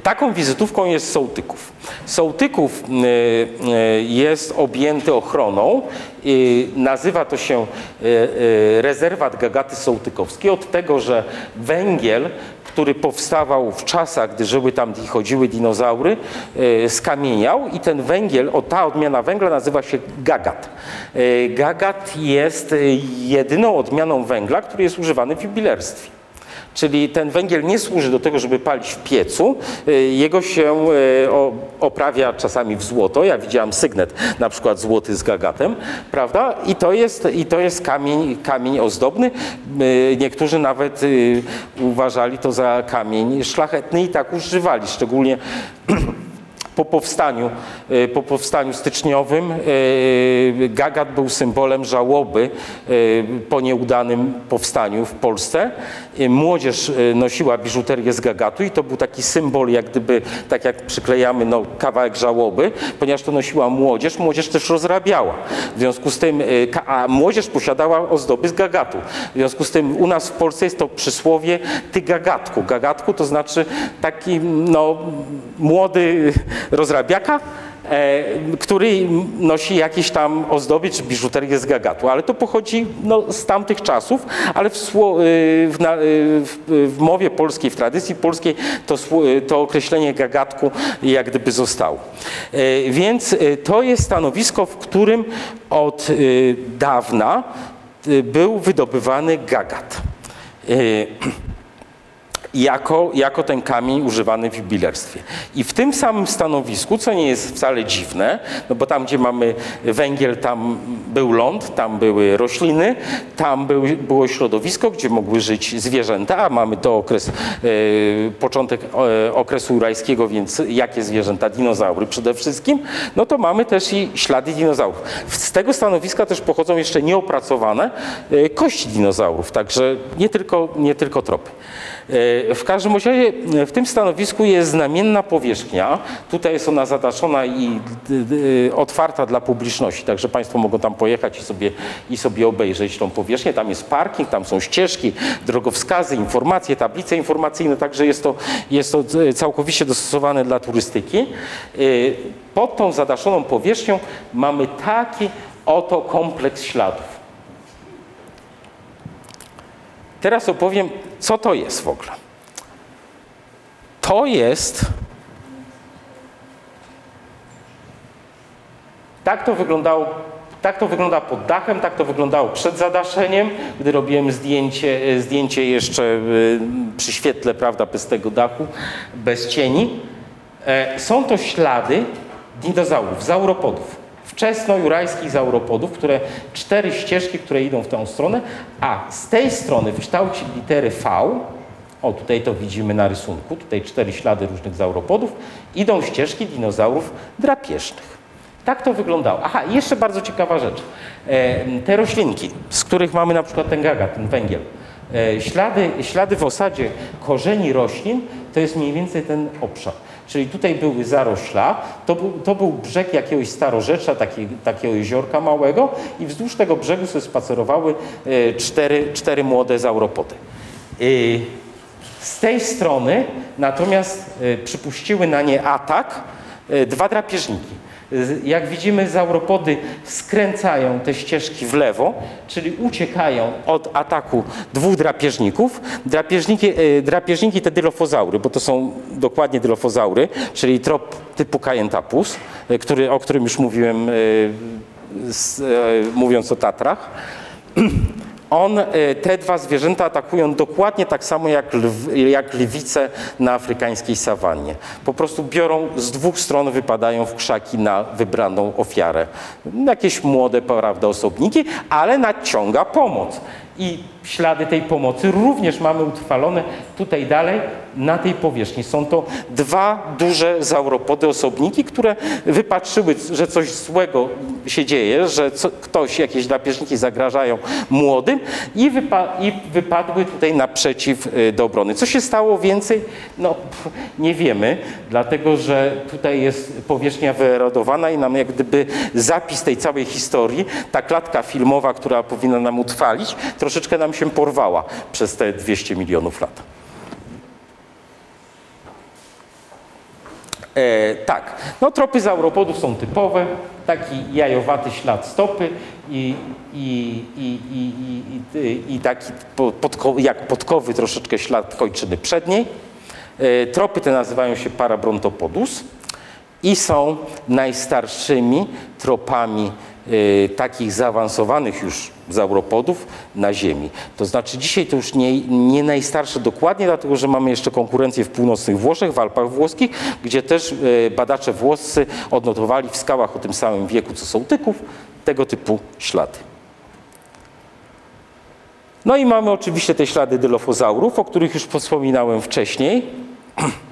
Taką wizytówką jest Sołtyków. Sołtyków y, y, jest objęty ochroną. Nazywa to się y, y, rezerwat Gagaty Sołtykowskiej od tego, że węgiel, który powstawał w czasach, gdy żyły tam i chodziły dinozaury, y, skamieniał i ten węgiel, o ta odmiana węgla nazywa się gagat. Y, Gagat jest y, jedyną odmianą węgla, który jest używany w jubilerstwie. Czyli ten węgiel nie służy do tego, żeby palić w piecu. Y, Jego się y, oprawia czasami w złoto. Ja widziałam sygnet, na przykład złoty z gagatem, prawda? I to jest, i to jest kamień, kamień ozdobny. Y, Niektórzy nawet uważali to za kamień szlachetny i tak używali, szczególnie po powstaniu, y, po powstaniu styczniowym y, Gagat był symbolem żałoby y, po nieudanym powstaniu w Polsce. Y, Młodzież y, nosiła biżuterię z Gagatu i to był taki symbol, jak gdyby, tak jak przyklejamy no, kawałek żałoby, ponieważ to nosiła młodzież, młodzież też rozrabiała. W związku z tym, y, a młodzież posiadała ozdoby z Gagatu. W związku z tym u nas w Polsce jest to przysłowie ty Gagatku. Gagatku to znaczy taki no, młody rozrabiaka, e, który nosi jakieś tam ozdoby czy biżuterię z gagatu, ale to pochodzi no, z tamtych czasów, ale w, y, w, y, w, w mowie polskiej, w tradycji polskiej to, to określenie gagatku jak gdyby zostało. E, Więc to jest stanowisko, w którym od dawna był wydobywany gagat. Jako, jako ten kamień używany w jubilerstwie. I w tym samym stanowisku, co nie jest wcale dziwne, no bo tam, gdzie mamy węgiel, tam był ląd, tam były rośliny, tam był, było środowisko, gdzie mogły żyć zwierzęta, a mamy to okres, e, początek e, okresu rajskiego, więc jakie zwierzęta? Dinozaury przede wszystkim. No to mamy też i ślady dinozaurów. Z tego stanowiska też pochodzą jeszcze nieopracowane e, kości dinozaurów, także nie tylko, nie tylko tropy. E, W każdym razie e, w tym stanowisku jest znamienna powierzchnia. Tutaj jest ona zadaszona i otwarta dla publiczności, także Państwo mogą tam pojechać i sobie, i sobie obejrzeć tą powierzchnię. Tam jest parking, tam są ścieżki, drogowskazy, informacje, tablice informacyjne, także jest to, jest to e, całkowicie dostosowane dla turystyki. Pod tą zadaszoną powierzchnią mamy taki oto kompleks śladów. Teraz opowiem, co to jest w ogóle. To jest. Tak to wyglądało. Tak to wygląda pod dachem, tak to wyglądało przed zadaszeniem, gdy robiłem zdjęcie, e, zdjęcie jeszcze e, przy świetle, prawda, bez tego dachu, bez cieni. E, Są to ślady dinozaurów, zauropodów, wczesnojurajskich zauropodów, które cztery ścieżki, które idą w tę stronę, a z tej strony w kształcie litery V, o tutaj to widzimy na rysunku, tutaj cztery ślady różnych zauropodów, idą ścieżki dinozaurów drapieżnych. Tak to wyglądało. Aha, i jeszcze bardzo ciekawa rzecz. E, te roślinki, z których mamy na przykład ten gagat, ten węgiel, e, ślady, ślady w osadzie korzeni roślin to jest mniej więcej ten obszar. Czyli tutaj były zarośla, to był, to był brzeg jakiegoś starorzecza, taki, takiego jeziorka małego i wzdłuż tego brzegu sobie spacerowały e, cztery, cztery młode zauropody. Y, Z tej strony natomiast y, przypuściły na nie atak dwa drapieżniki. Z- Jak widzimy, zauropody skręcają te ścieżki w lewo, czyli uciekają od ataku dwóch drapieżników. Drapieżniki, y, drapieżniki te dylofozaury, bo to są dokładnie dylofozaury, czyli trop typu Kajentapus, y, który, o którym już mówiłem, y, y, mówiąc o Tatrach. On, e, te dwa zwierzęta atakują dokładnie tak samo jak, lw, jak lwice na afrykańskiej sawannie. Po prostu biorą z dwóch stron, wypadają w krzaki na wybraną ofiarę. Jakieś młode, prawda, osobniki, ale nadciąga pomoc. I ślady tej pomocy również mamy utrwalone tutaj dalej na tej powierzchni. Są to dwa duże zauropody, osobniki, które wypatrzyły, że coś złego się dzieje, że co, ktoś, jakieś drapieżniki zagrażają młodym i, wypa i wypadły tutaj naprzeciw y, do obrony. Co się stało więcej? No pff, nie wiemy, dlatego że tutaj jest powierzchnia wyerodowana i nam jak gdyby zapis tej całej historii, ta klatka filmowa, która powinna nam utrwalić, troszeczkę nam się porwała przez te 200 milionów lat. E, tak, no tropy zauropodów są typowe, taki jajowaty ślad stopy i, i, i, i, taki po- podko, jak podkowy troszeczkę ślad kończyny przedniej. E, tropy te nazywają się parabrontopodus i są najstarszymi tropami e, takich zaawansowanych już zauropodów na Ziemi. To znaczy dzisiaj to już nie, nie najstarsze dokładnie, dlatego że mamy jeszcze konkurencję w północnych Włoszech, w Alpach Włoskich, gdzie też e, badacze włoscy odnotowali w skałach o tym samym wieku co Sołtyków tego typu ślady. No i mamy oczywiście te ślady dylofozaurów, o których już wspominałem wcześniej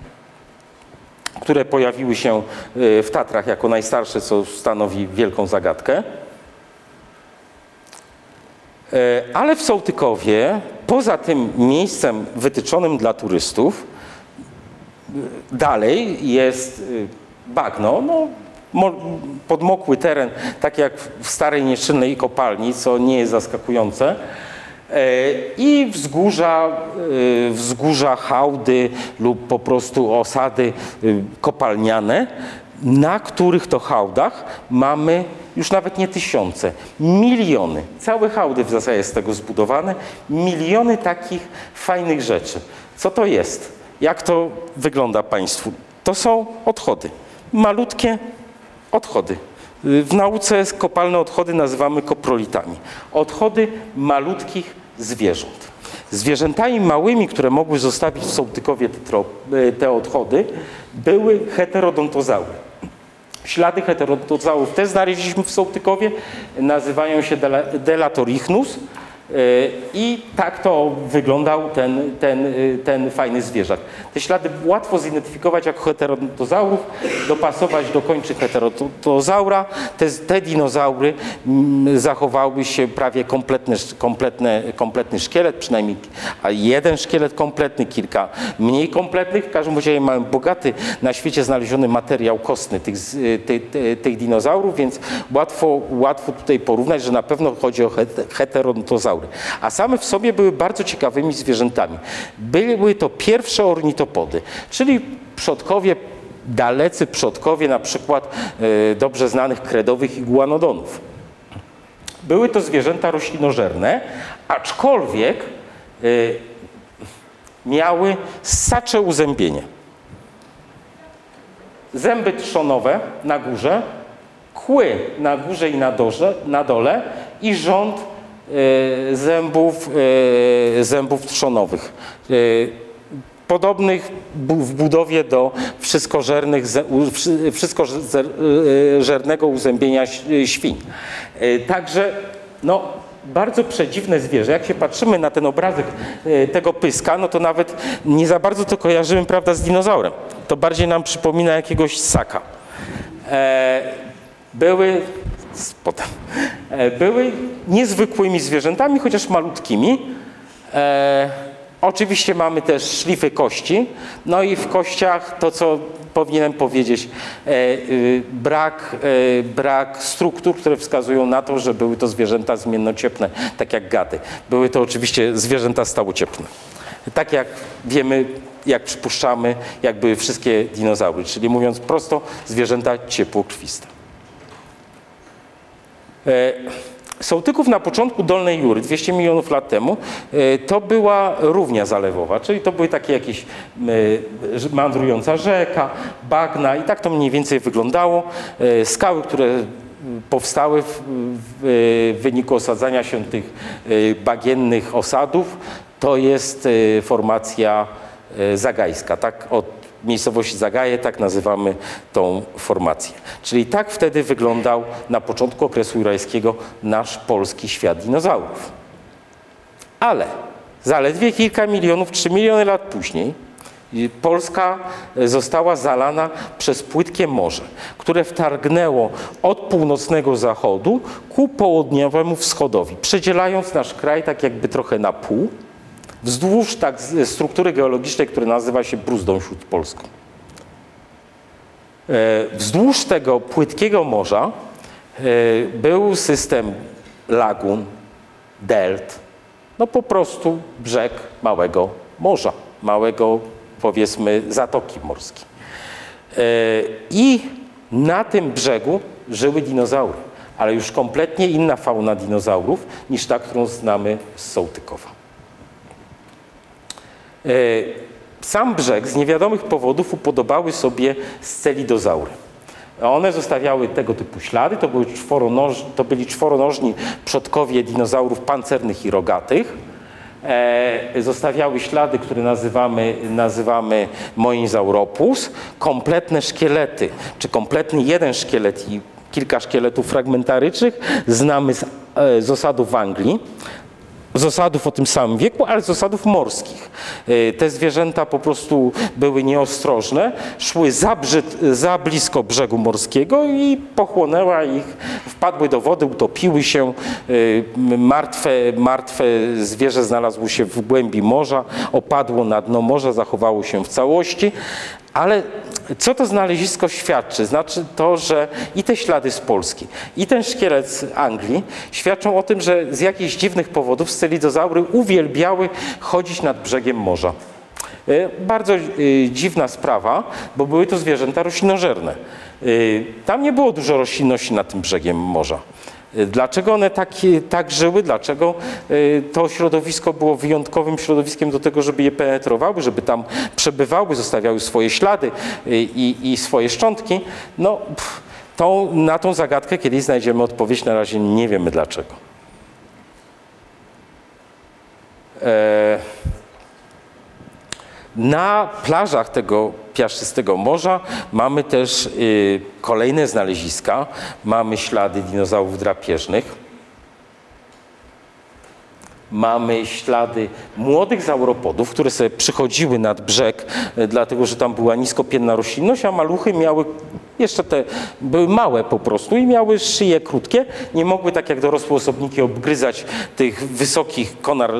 które pojawiły się y, w Tatrach jako najstarsze, co stanowi wielką zagadkę. E, Ale w Sołtykowie, poza tym miejscem wytyczonym dla turystów, y, dalej jest y, bagno, no, mo- podmokły teren, tak jak w starej nieczynnej kopalni, co nie jest zaskakujące. E, I wzgórza, e, wzgórza, hałdy lub po prostu osady e, kopalniane, na których to hałdach mamy już nawet nie tysiące, miliony, całe hałdy w zasadzie z tego zbudowane, miliony takich fajnych rzeczy. Co to jest? Jak to wygląda Państwu? To są odchody, malutkie odchody. W nauce kopalne odchody nazywamy koprolitami. Odchody malutkich zwierząt. Zwierzętami małymi, które mogły zostawić w Sołtykowie te, trop, te odchody, były heterodontozaury. Ślady heterodontozałów też znaleźliśmy w Sołtykowie, nazywają się dela- delatorichnus i tak to wyglądał ten, ten, y, ten fajny zwierzak. Te ślady łatwo zidentyfikować jako heterodontozaurów, dopasować do kończyn heterodontozaura. Te, te dinozaury mm, zachowały się prawie kompletny, kompletne, kompletny szkielet, przynajmniej jeden szkielet kompletny, kilka mniej kompletnych. W każdym razie mamy bogaty na świecie znaleziony materiał kostny tych, y, ty, ty, tych dinozaurów, więc łatwo, łatwo tutaj porównać, że na pewno chodzi o het- heterodontozaury. A same w sobie były bardzo ciekawymi zwierzętami. Były to pierwsze ornitopody, czyli przodkowie, dalecy przodkowie na przykład y, dobrze znanych kredowych iguanodonów. Były to zwierzęta roślinożerne, aczkolwiek y, miały ssacze uzębienie. Zęby trzonowe na górze, kły na górze i na, dorze, na dole i rząd zębów, y, zębów trzonowych. Y, podobnych w budowie do wszystkożernych, wszystkożernego uzębienia świń. Także no, bardzo przedziwne zwierzę. Jak się patrzymy na ten obrazek tego pyska, no to nawet nie za bardzo to kojarzymy prawda, z dinozaurem. To bardziej nam przypomina jakiegoś ssaka. E, były, e, były niezwykłymi zwierzętami, chociaż malutkimi. E, oczywiście mamy też szlify kości, no i w kościach to, co powinienem powiedzieć, e, y, brak, e, brak struktur, które wskazują na to, że były to zwierzęta zmiennociepne, tak jak gady. Były to oczywiście zwierzęta stałociepne. Tak jak wiemy, jak przypuszczamy, jak były wszystkie dinozaury, czyli mówiąc prosto, zwierzęta ciepłokrwiste. E, Sołtyków na początku Dolnej Jury, 200 milionów lat temu, e, to była równia zalewowa, czyli to były takie jakieś e, mandrująca rzeka, bagna i tak to mniej więcej wyglądało. Skały, które powstały w, w wyniku osadzania się tych bagiennych osadów, to jest formacja zagajska. Tak od miejscowości Zagaje, tak nazywamy tą formację. Czyli tak wtedy wyglądał na początku okresu jurajskiego nasz polski świat dinozaurów. Ale zaledwie kilka milionów, 3 miliony lat później i Polska e, została zalana przez płytkie morze, które wtargnęło od północnego zachodu ku południowemu wschodowi, przedzielając nasz kraj tak jakby trochę na pół, wzdłuż tak struktury geologicznej, która nazywa się bruzdą śródpolską. E, Wzdłuż tego płytkiego morza e, był system lagun, delt, no po prostu brzeg małego morza, małego powiedzmy zatoki morskiej. E, I na tym brzegu żyły dinozaury, ale już kompletnie inna fauna dinozaurów niż ta, którą znamy z Sołtykowa. E, Sam brzeg z niewiadomych powodów upodobały sobie scelidozaury. One zostawiały tego typu ślady, to, były czworonoż, to byli czworonożni przodkowie dinozaurów pancernych i rogatych. E, zostawiały ślady, które nazywamy, nazywamy Moinzauropus, kompletne szkielety, czy kompletny jeden szkielet i kilka szkieletów fragmentarycznych znamy z, e, z osadów w Anglii z osadów o tym samym wieku, ale z osadów morskich. E, Te zwierzęta po prostu były nieostrożne, szły za, brzyd, za blisko brzegu morskiego i pochłonęła ich, wpadły do wody, utopiły się. M- Martwe, martwe zwierzę znalazło się w głębi morza, opadło na dno morza, zachowało się w całości. Ale co to znalezisko świadczy? Znaczy to, że i te ślady z Polski, i ten szkielet z Anglii świadczą o tym, że z jakichś dziwnych powodów scelidozaury uwielbiały chodzić nad brzegiem morza. E, Bardzo e, dziwna sprawa, bo były to zwierzęta roślinożerne. E, Tam nie było dużo roślinności nad tym brzegiem morza. Dlaczego one tak, tak żyły? Dlaczego e, to środowisko było wyjątkowym środowiskiem do tego, żeby je penetrowały, żeby tam przebywały, zostawiały swoje ślady e, i, i swoje szczątki? No, pff, tą, na tą zagadkę kiedyś znajdziemy odpowiedź, na razie nie wiemy dlaczego. E, na plażach tego piaszczystego morza mamy też y, kolejne znaleziska. Mamy ślady dinozaurów drapieżnych. Mamy ślady młodych zauropodów, które sobie przychodziły nad brzeg, e, dlatego że tam była niskopienna roślinność, a maluchy miały jeszcze te, były małe po prostu i miały szyje krótkie. Nie mogły tak jak dorosłe osobniki obgryzać tych wysokich konar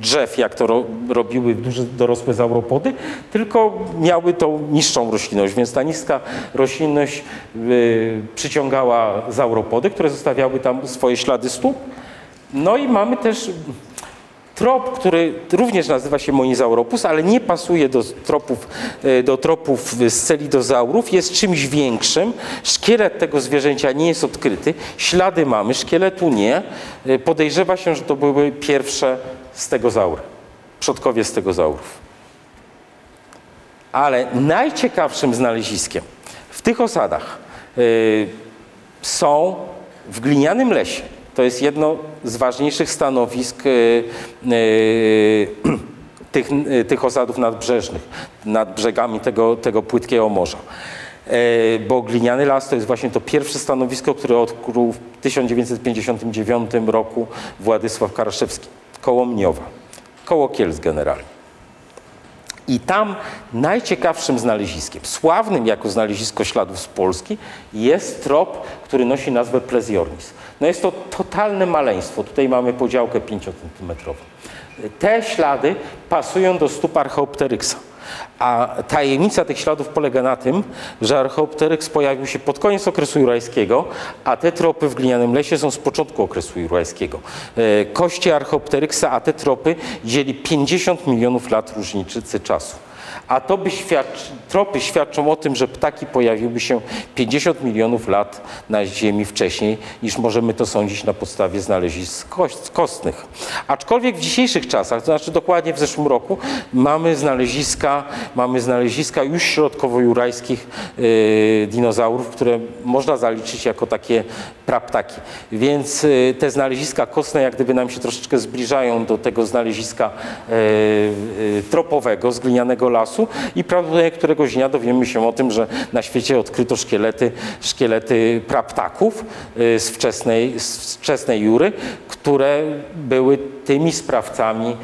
drzew, jak to ro, robiły duże dorosłe zauropody, tylko miały tą niższą roślinność, więc ta niska roślinność y, przyciągała zauropody, które zostawiały tam swoje ślady stóp. No i mamy też trop, który również nazywa się Moinzauropus, ale nie pasuje do tropów, e, do tropów scelidozaurów, jest czymś większym. Szkielet tego zwierzęcia nie jest odkryty, ślady mamy, szkieletu nie. E, Podejrzewa się, że to były pierwsze stegozaury, przodkowie stegozaurów. Ale najciekawszym znaleziskiem w tych osadach y, są w glinianym lesie. To jest jedno z ważniejszych stanowisk y, y, tych, y, tych osadów nadbrzeżnych, nad brzegami tego, tego płytkiego morza. E, Bo gliniany las to jest właśnie to pierwsze stanowisko, które odkrył w 1959 roku Władysław Karaszewski, koło Mniowa, koło Kielc generalnie. I tam najciekawszym znaleziskiem, sławnym jako znalezisko śladów z Polski, jest trop, który nosi nazwę Plezjornis. No jest to totalne maleństwo. Tutaj mamy podziałkę 5 cm. Te ślady pasują do stóp Archaeopteryxa. A tajemnica tych śladów polega na tym, że Archaeopteryx pojawił się pod koniec okresu jurajskiego, a te tropy w glinianym lesie są z początku okresu jurajskiego. E, Kości Archaeopteryxa, a te tropy dzieli 50 milionów lat różnicy czasu. A to by świadczy, tropy świadczą o tym, że ptaki pojawiły się 50 milionów lat na Ziemi wcześniej, niż możemy to sądzić na podstawie znalezisk kostnych. Aczkolwiek w dzisiejszych czasach, to znaczy dokładnie w zeszłym roku, mamy znaleziska, mamy znaleziska już środkowo-jurajskich yy, dinozaurów, które można zaliczyć jako takie praptaki. Więc yy, te znaleziska kostne jak gdyby nam się troszeczkę zbliżają do tego znaleziska yy, yy, tropowego z glinianego lasu i prawdopodobnie któregoś dnia dowiemy się o tym, że na świecie odkryto szkielety, szkielety praptaków y, z wczesnej, z wczesnej jury, które były tymi sprawcami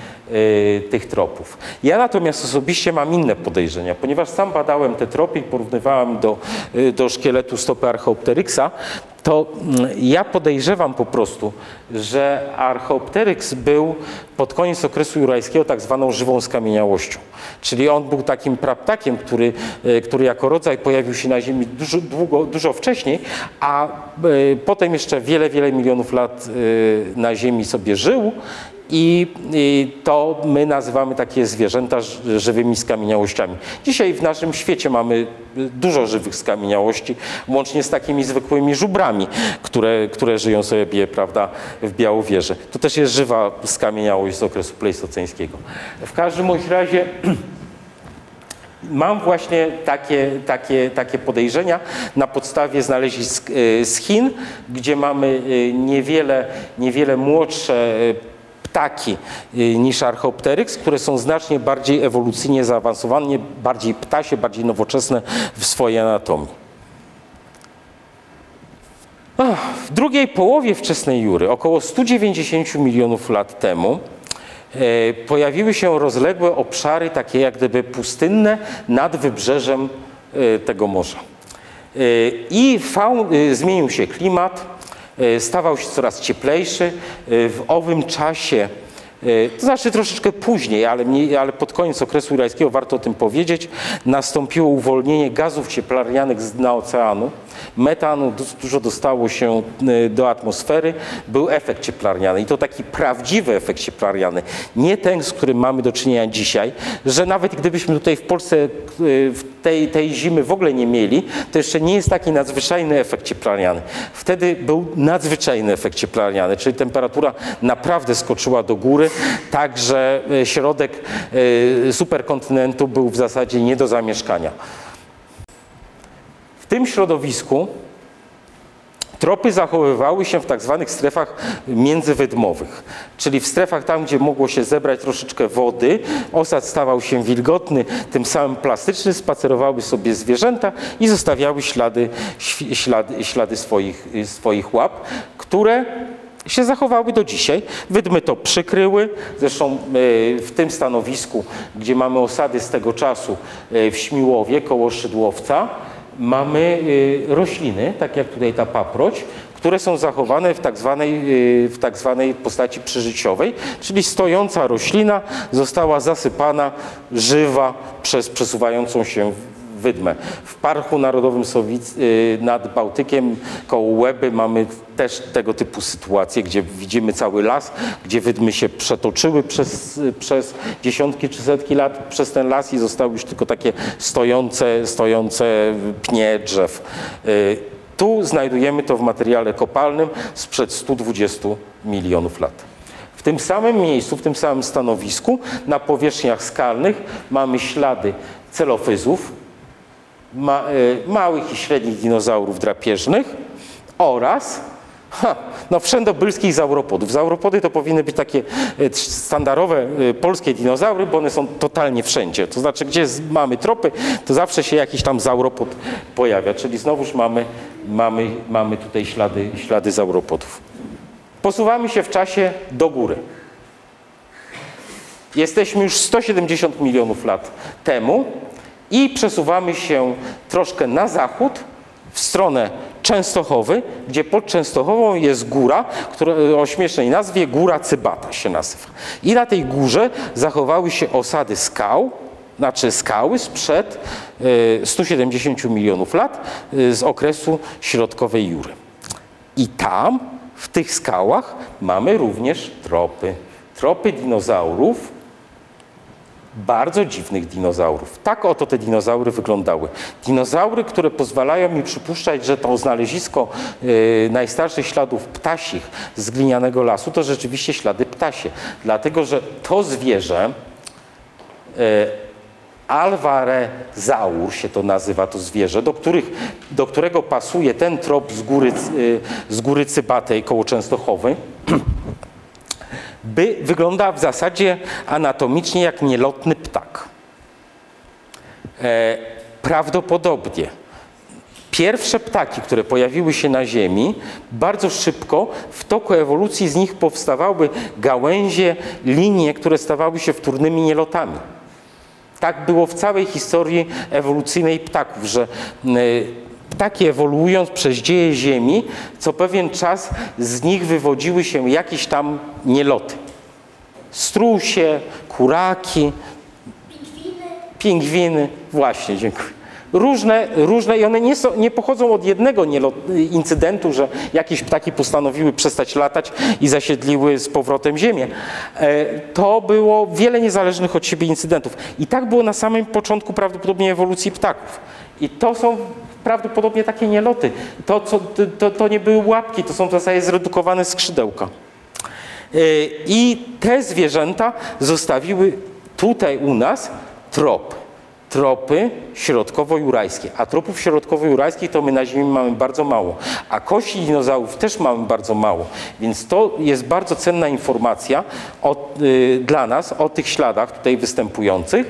tych tropów. Ja natomiast osobiście mam inne podejrzenia, ponieważ sam badałem te tropy i porównywałem do, y, do szkieletu stopy Archaeopteryxa, to mm, ja podejrzewam po prostu, że Archaeopteryx był pod koniec okresu jurajskiego tak zwaną żywą skamieniałością. Czyli on był takim praptakiem, który, y, który jako rodzaj pojawił się na Ziemi dużo, długo, dużo wcześniej, a y, potem jeszcze wiele, wiele milionów lat y, na Ziemi sobie żył i, to my nazywamy takie zwierzęta żywymi skamieniałościami. Dzisiaj w naszym świecie mamy dużo żywych skamieniałości, łącznie z takimi zwykłymi żubrami, które, które żyją sobie, prawda, w Białowieży. To też jest żywa skamieniałość z okresu plejstoceńskiego. W każdym bądź razie Mam właśnie takie, takie, takie podejrzenia na podstawie znalezisk y, z Chin, gdzie mamy y, niewiele, niewiele młodsze y, ptaki y, niż Archaeopteryx, które są znacznie bardziej ewolucyjnie zaawansowane, bardziej ptasie, bardziej nowoczesne w swojej anatomii. W drugiej połowie wczesnej Jury, około 190 milionów lat temu, e, pojawiły się rozległe obszary, takie jak gdyby pustynne, nad wybrzeżem e, tego morza. E, I faun, zmienił się klimat, stawał się coraz cieplejszy. E, W owym czasie E, To znaczy troszeczkę później, ale, mniej, ale pod koniec okresu jurajskiego, warto o tym powiedzieć, nastąpiło uwolnienie gazów cieplarnianych z dna oceanu. Metanu du- dużo dostało się e, do atmosfery, był efekt cieplarniany i to taki prawdziwy efekt cieplarniany, nie ten, z którym mamy do czynienia dzisiaj, że nawet gdybyśmy tutaj w Polsce w tej, tej zimy w ogóle nie mieli, to jeszcze nie jest taki nadzwyczajny efekt cieplarniany. Wtedy był nadzwyczajny efekt cieplarniany, czyli temperatura naprawdę skoczyła do góry, tak że e, środek e, superkontynentu był w zasadzie nie do zamieszkania. W tym środowisku Tropy zachowywały się w tak zwanych strefach międzywydmowych, czyli w strefach tam, gdzie mogło się zebrać troszeczkę wody, osad stawał się wilgotny, tym samym plastyczny, spacerowały sobie zwierzęta i zostawiały ślady, ślady, ślady swoich, swoich łap, które się zachowały do dzisiaj. Wydmy to przykryły, zresztą e, w tym stanowisku, gdzie mamy osady z tego czasu e, w Śmiłowie koło Szydłowca, mamy y, rośliny, tak jak tutaj ta paproć, które są zachowane w tak zwanej, w tak zwanej postaci przyżyciowej, czyli stojąca roślina została zasypana żywa przez przesuwającą się wydmę. W Parku Narodowym Sowic, y, nad Bałtykiem koło Łeby mamy też tego typu sytuacje, gdzie widzimy cały las, gdzie wydmy się przetoczyły przez, przez dziesiątki czy setki lat przez ten las i zostały już tylko takie stojące, stojące pnie drzew. Y, Tu znajdujemy to w materiale kopalnym sprzed 120 milionów lat. W tym samym miejscu, w tym samym stanowisku, na powierzchniach skalnych mamy ślady celofyzów, ma, y, małych i średnich dinozaurów drapieżnych oraz ha, no, wszędobylskich zauropodów. Zauropody to powinny być takie y, standardowe y, polskie dinozaury, bo one są totalnie wszędzie. To znaczy, gdzie mamy tropy, to zawsze się jakiś tam zauropod pojawia. Czyli znowuż mamy, mamy, mamy tutaj ślady, ślady zauropodów. Posuwamy się w czasie do góry. Jesteśmy już 170 milionów lat temu i przesuwamy się troszkę na zachód, w stronę Częstochowy, gdzie pod Częstochową jest góra, która o śmiesznej nazwie Góra Cybata się nazywa. I na tej górze zachowały się osady skał, znaczy skały sprzed e, 170 milionów lat e, z okresu środkowej Jury. I tam, w tych skałach, mamy również tropy. Tropy dinozaurów, bardzo dziwnych dinozaurów. Tak oto te dinozaury wyglądały. Dinozaury, które pozwalają mi przypuszczać, że to znalezisko e, najstarszych śladów ptasich z glinianego lasu to rzeczywiście ślady ptasie. Dlatego, że to zwierzę e, Alwarezaur się to nazywa, to zwierzę, do, których, do którego pasuje ten trop z góry, y, z góry Cybatej koło Częstochowy, by wygląda w zasadzie anatomicznie jak nielotny ptak. E, prawdopodobnie Pierwsze ptaki, które pojawiły się na Ziemi, bardzo szybko w toku ewolucji z nich powstawały gałęzie, linie, które stawały się wtórnymi nielotami. Tak było w całej historii ewolucyjnej ptaków, że ptaki ewoluując przez dzieje Ziemi, co pewien czas z nich wywodziły się jakieś tam nieloty. Strusie, kuraki, pingwiny, właśnie, dziękuję. Różne, różne i one nie, są, nie pochodzą od jednego incydentu, że jakieś ptaki postanowiły przestać latać i zasiedliły z powrotem ziemię. E, To było wiele niezależnych od siebie incydentów. I tak było na samym początku prawdopodobnie ewolucji ptaków. I to są prawdopodobnie takie nieloty. To, co, to, to nie były łapki, to są w zasadzie zredukowane skrzydełka. E, I te zwierzęta zostawiły tutaj u nas trop. Tropy środkowo-jurajskie. A tropów środkowo-jurajskich to my na Ziemi mamy bardzo mało. A kości dinozaurów też mamy bardzo mało. Więc to jest bardzo cenna informacja o, y, dla nas o tych śladach tutaj występujących.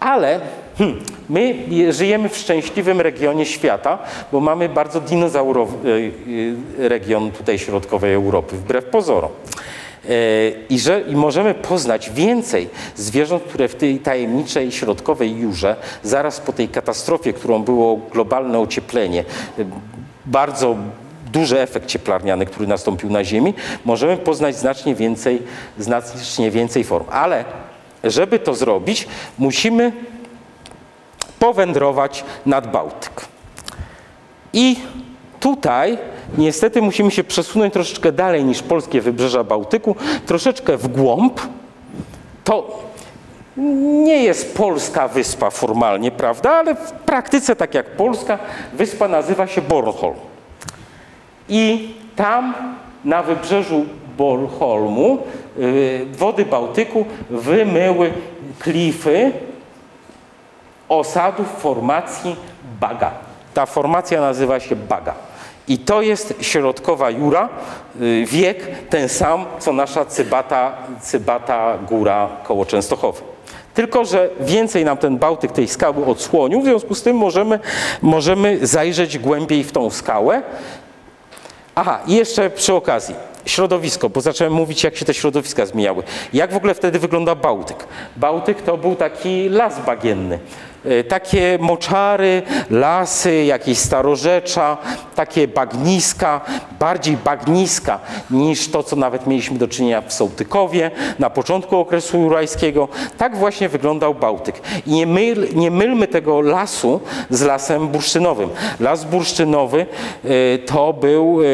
Ale hmm, my żyjemy w szczęśliwym regionie świata, bo mamy bardzo dinozaurowy y, y, region tutaj środkowej Europy, wbrew pozorom. E, I, że, I możemy poznać więcej zwierząt, które w tej tajemniczej środkowej Jurze, zaraz po tej katastrofie, którą było globalne ocieplenie, e, bardzo duży efekt cieplarniany, który nastąpił na Ziemi, możemy poznać znacznie więcej, znacznie więcej form. Ale żeby to zrobić, musimy powędrować nad Bałtyk. I tutaj niestety musimy się przesunąć troszeczkę dalej niż polskie wybrzeża Bałtyku, troszeczkę w głąb. To nie jest polska wyspa formalnie, prawda, ale w praktyce, tak jak Polska, wyspa nazywa się Bornholm. I tam na wybrzeżu Bornholmu y, wody Bałtyku wymyły klify osadów formacji Baga. Ta formacja nazywa się Baga. I to jest środkowa Jura, y, wiek ten sam, co nasza Cybata, Cybata Góra koło Częstochowy. Tylko, że więcej nam ten Bałtyk tej skały odsłonił, w związku z tym możemy, możemy zajrzeć głębiej w tą skałę. Aha, i jeszcze przy okazji, środowisko, bo zacząłem mówić, jak się te środowiska zmieniały. Jak w ogóle wtedy wygląda Bałtyk? Bałtyk to był taki las bagienny. E, Takie moczary, lasy, jakieś starorzecza, takie bagniska, bardziej bagniska niż to, co nawet mieliśmy do czynienia w Sołtykowie na początku okresu jurajskiego. Tak właśnie wyglądał Bałtyk. I nie, myl, nie mylmy tego lasu z lasem bursztynowym. Las bursztynowy e, to był e,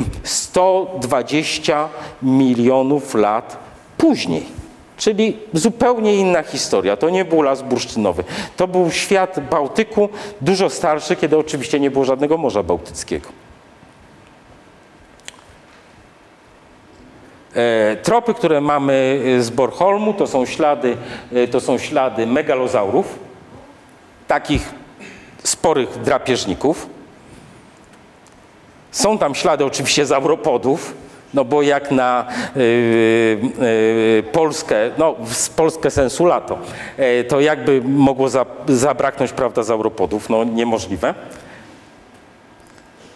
120 milionów lat później. Czyli zupełnie inna historia. To nie był las bursztynowy. To był świat Bałtyku, dużo starszy, kiedy oczywiście nie było żadnego Morza Bałtyckiego. E, Tropy, które mamy z Bornholmu, to są ślady, e, to są ślady megalozaurów, takich sporych drapieżników. Są tam ślady oczywiście zauropodów, no bo jak na y, y, Polskę, no z Polskę sensu lato, y, to jakby mogło za, zabraknąć, prawda, zauropodów, no niemożliwe.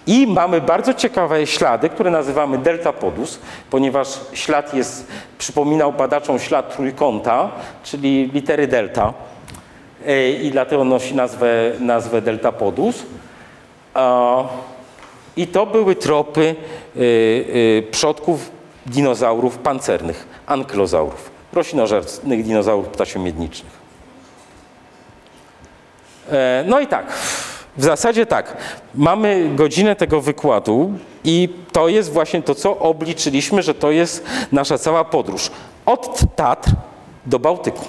I mamy bardzo ciekawe ślady, które nazywamy deltapodus, ponieważ ślad jest, przypominał badaczom ślad trójkąta, czyli litery delta y, i dlatego nosi nazwę, nazwę deltapodus. A, i to były tropy y, y, przodków dinozaurów pancernych, ankylozaurów, roślinożernych dinozaurów ptasio-miedniczych. E, no i tak, w zasadzie tak, mamy godzinę tego wykładu i to jest właśnie to, co obliczyliśmy, że to jest nasza cała podróż. Od Tatr do Bałtyku.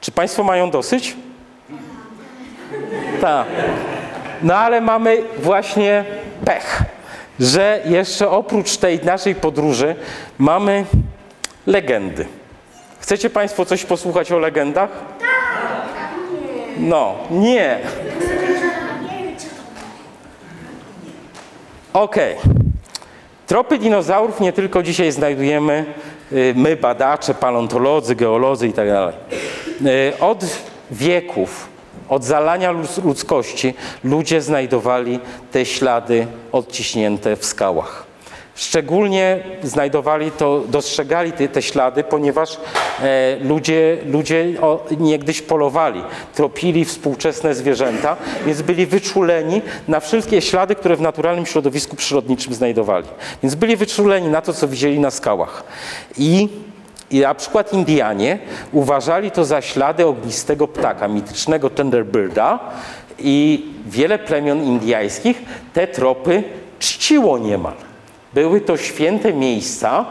Czy Państwo mają dosyć? Tak. No ale mamy właśnie pech, że jeszcze oprócz tej naszej podróży mamy legendy. Chcecie Państwo coś posłuchać o legendach? No, nie. Okej. Tropy dinozaurów nie tylko dzisiaj znajdujemy y, my, badacze, paleontolodzy, geolodzy i tak. Y, Od wieków od zalania lud- ludzkości ludzie znajdowali te ślady odciśnięte w skałach. Szczególnie znajdowali to, dostrzegali te, te ślady, ponieważ e, ludzie, ludzie o, niegdyś polowali, tropili współczesne zwierzęta, więc byli wyczuleni na wszystkie ślady, które w naturalnym środowisku przyrodniczym znajdowali. Więc byli wyczuleni na to, co widzieli na skałach. I i na przykład Indianie uważali to za ślady ognistego ptaka, mitycznego Thunderbirda i wiele plemion indyjskich te tropy czciło niemal. Były to święte miejsca,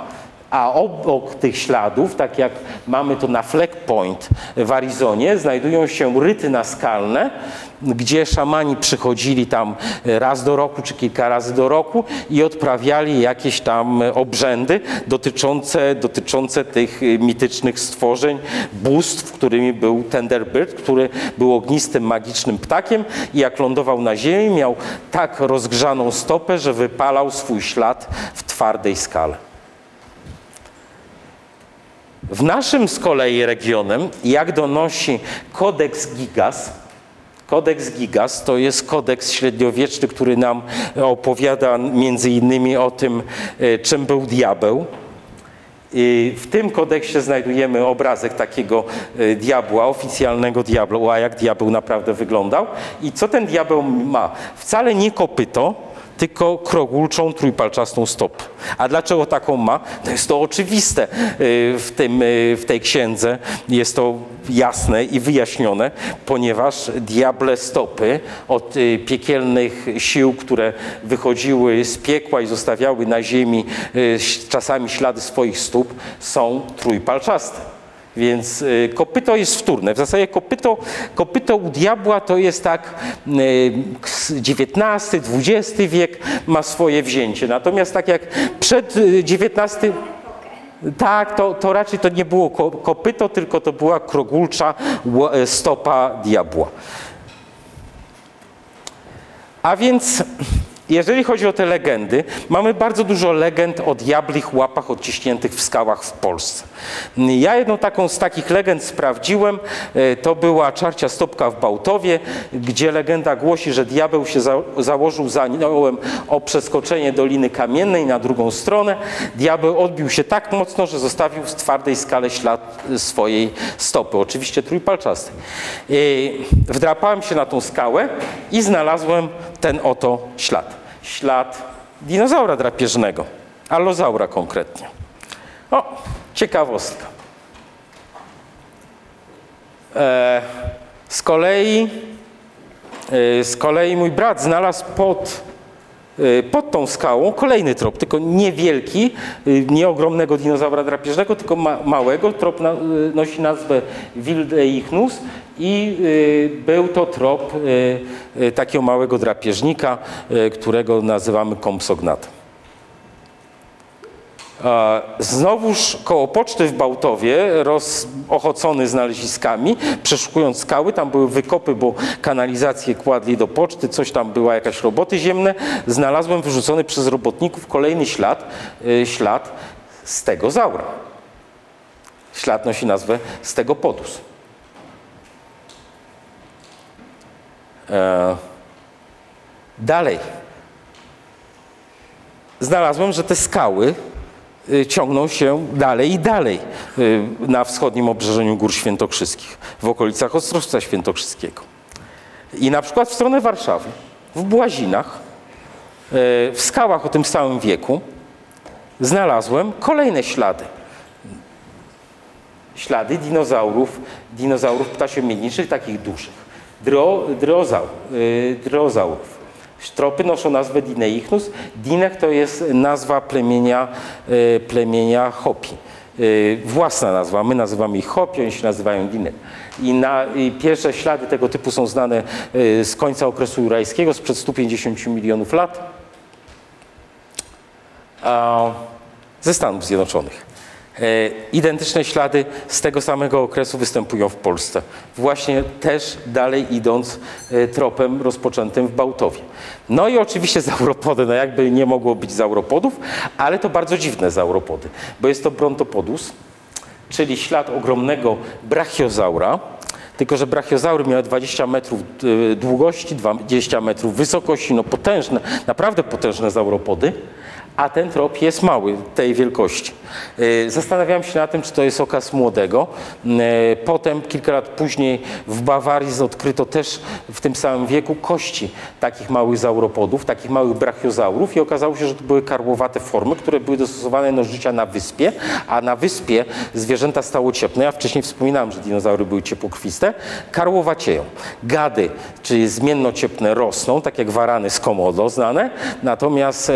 a obok tych śladów, tak jak mamy to na Flag Point w Arizonie, znajdują się ryty naskalne, gdzie szamani przychodzili tam raz do roku czy kilka razy do roku i odprawiali jakieś tam obrzędy dotyczące, dotyczące tych mitycznych stworzeń, bóstw, którymi był Thunderbird, który był ognistym, magicznym ptakiem i jak lądował na ziemi, miał tak rozgrzaną stopę, że wypalał swój ślad w twardej skale. W naszym z kolei regionem, jak donosi kodeks Gigas, kodeks Gigas to jest kodeks średniowieczny, który nam opowiada między innymi o tym, e, czym był diabeł. W tym kodeksie znajdujemy obrazek takiego e, diabła, oficjalnego diabła, jak diabeł naprawdę wyglądał. I co ten diabeł ma? Wcale nie kopyto, tylko krogulczą, trójpalczastą stopę. A dlaczego taką ma? To jest to oczywiste y, w, tym, y, w tej księdze. Jest to jasne i wyjaśnione, ponieważ diable stopy od y, piekielnych sił, które wychodziły z piekła i zostawiały na ziemi czasami ślady swoich stóp, są trójpalczaste. Więc y, kopyto jest wtórne. W zasadzie kopyto, kopyto u diabła to jest tak XIX, XX wiek ma swoje wzięcie. Natomiast tak jak przed XIX tak, to, to raczej to nie było ko- kopyto, tylko to była krogulcza stopa diabła. A więc jeżeli chodzi o te legendy, mamy bardzo dużo legend o diablich łapach odciśniętych w skałach w Polsce. Ja jedną taką z takich legend sprawdziłem, e, to była czarcia stopka w Bałtowie, gdzie legenda głosi, że diabeł się za, założył za aniołem o przeskoczenie Doliny Kamiennej na drugą stronę. Diabeł odbił się tak mocno, że zostawił w twardej skale ślad swojej stopy, oczywiście trójpalczastej. Wdrapałem się na tą skałę i znalazłem ten oto ślad. Ślad dinozaura drapieżnego, allozaura konkretnie. O, ciekawostka. E, z kolei, e, z kolei mój brat znalazł pod, pod tą skałą kolejny trop, tylko niewielki, e, nie ogromnego dinozaura drapieżnego, tylko ma, małego. Trop na, e, nosi nazwę Wildeichnus i był to trop takiego małego drapieżnika, którego nazywamy kompsognatem. Znowuż koło poczty w Bałtowie, roz, ochocony znaleziskami, przeszukując skały, tam były wykopy, bo kanalizację kładli do poczty, coś tam była, jakaś roboty ziemne, znalazłem wyrzucony przez robotników kolejny ślad, e, ślad stegozaura. Ślad nosi nazwę stegopodus. E, Dalej. Znalazłem, że te skały y, ciągną się dalej i dalej y, na wschodnim obrzeżeniu Gór Świętokrzyskich, w okolicach Ostrowca Świętokrzyskiego. I na przykład w stronę Warszawy, w Błazinach, y, w skałach o tym samym wieku, znalazłem kolejne ślady. Ślady dinozaurów, dinozaurów ptasiemiedniczych, takich dużych. Dro, drozaur, y, drozaurów. Tropy noszą nazwę Dineichnus. Dinech to jest nazwa plemienia, y, plemienia Hopi. Y, Własna nazwa, my nazywamy ich Hopi, oni się nazywają Dinech. I, na, I pierwsze ślady tego typu są znane y, z końca okresu jurajskiego, sprzed 150 milionów lat, ze Stanów Zjednoczonych. E, Identyczne ślady z tego samego okresu występują w Polsce. Właśnie też dalej idąc e, tropem rozpoczętym w Bałtowie. No i oczywiście zauropody, no jakby nie mogło być zauropodów, ale to bardzo dziwne zauropody, bo jest to brontopodus, czyli ślad ogromnego brachiozaura. Tylko, że brachiozaury miały 20 metrów y, długości, 20 metrów wysokości, no potężne, naprawdę potężne zauropody, a ten trop jest mały, tej wielkości. Y, Zastanawiałem się na tym, czy to jest okaz młodego. Y, Potem, kilka lat później w Bawarii odkryto też w tym samym wieku kości takich małych zauropodów, takich małych brachiozaurów i okazało się, że to były karłowate formy, które były dostosowane do życia na wyspie, a na wyspie zwierzęta stałociepne, ja wcześniej wspominałem, że dinozaury były ciepłokrwiste, karłowacieją. Gady, czyli zmiennociepne rosną, tak jak warany z Komodo znane, natomiast e,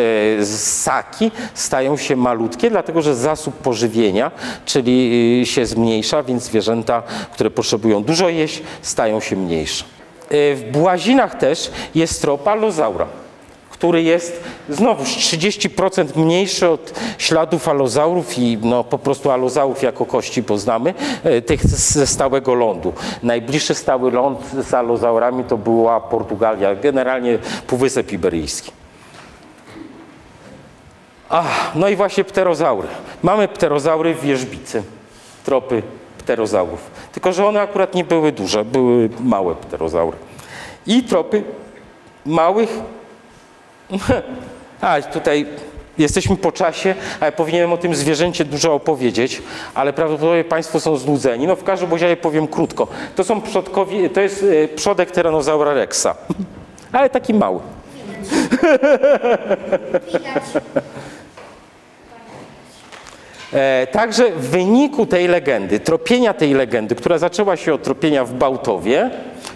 ssaki stają się malutkie, dlatego że zasób pożywienia, czyli y, się zmniejsza, więc zwierzęta, które potrzebują dużo jeść, stają się mniejsze. E, W Błazinach też jest trop alozaura który jest znowu 30% mniejszy od śladów alozaurów i no, po prostu alozaurów jako kości poznamy, e, tych ze stałego lądu. Najbliższy stały ląd z alozaurami to była Portugalia, generalnie Półwysep Iberyjski. Ach, no i właśnie pterozaury. Mamy pterozaury w wierzbicy, tropy pterozaurów. Tylko, że one akurat nie były duże, były małe pterozaury. I tropy małych a tutaj jesteśmy po czasie, a ja powinienem o tym zwierzęcie dużo opowiedzieć, ale prawdopodobnie Państwo są znudzeni. No w każdym razie powiem krótko. To są przodkowie, to jest e, przodek Tyrannosaura rexa, ale taki mały. E, Także w wyniku tej legendy, tropienia tej legendy, która zaczęła się od tropienia w Bałtowie,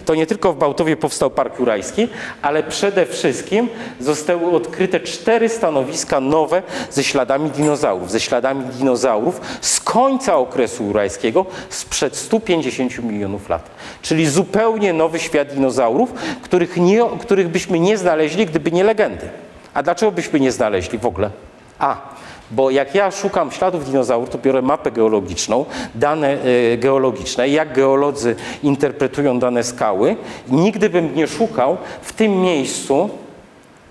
to nie tylko w Bałtowie powstał Park Jurajski, ale przede wszystkim zostały odkryte cztery stanowiska nowe ze śladami dinozaurów, ze śladami dinozaurów z końca okresu jurajskiego sprzed 150 milionów lat. Czyli zupełnie nowy świat dinozaurów, których, nie, których byśmy nie znaleźli, gdyby nie legendy. A dlaczego byśmy nie znaleźli w ogóle? A, bo jak ja szukam śladów dinozaurów, to biorę mapę geologiczną, dane e, geologiczne, jak geolodzy interpretują dane skały. Nigdy bym nie szukał w tym miejscu,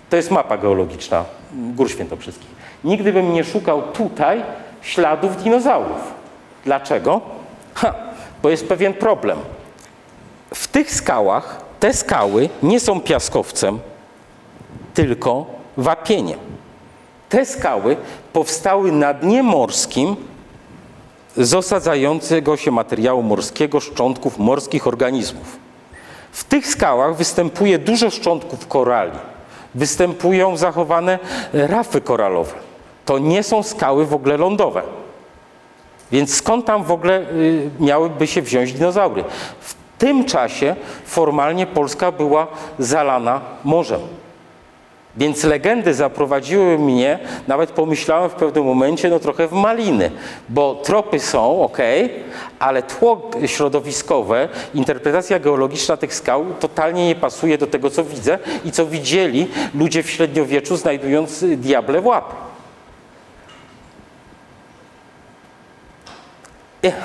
to jest mapa geologiczna Gór Świętokrzyskich, nigdy bym nie szukał tutaj śladów dinozaurów. Dlaczego? Ha, bo jest pewien problem. W tych skałach te skały nie są piaskowcem, tylko wapieniem. Te skały powstały na dnie morskim z osadzającego się materiału morskiego, szczątków morskich organizmów. W tych skałach występuje dużo szczątków korali. Występują zachowane rafy koralowe. To nie są skały w ogóle lądowe. Więc skąd tam w ogóle y, miałyby się wziąć dinozaury? W tym czasie formalnie Polska była zalana morzem. Więc legendy zaprowadziły mnie, nawet pomyślałem w pewnym momencie, no trochę w maliny, bo tropy są ok, ale tło środowiskowe, interpretacja geologiczna tych skał totalnie nie pasuje do tego, co widzę i co widzieli ludzie w średniowieczu, znajdując diable w łapy. Ech,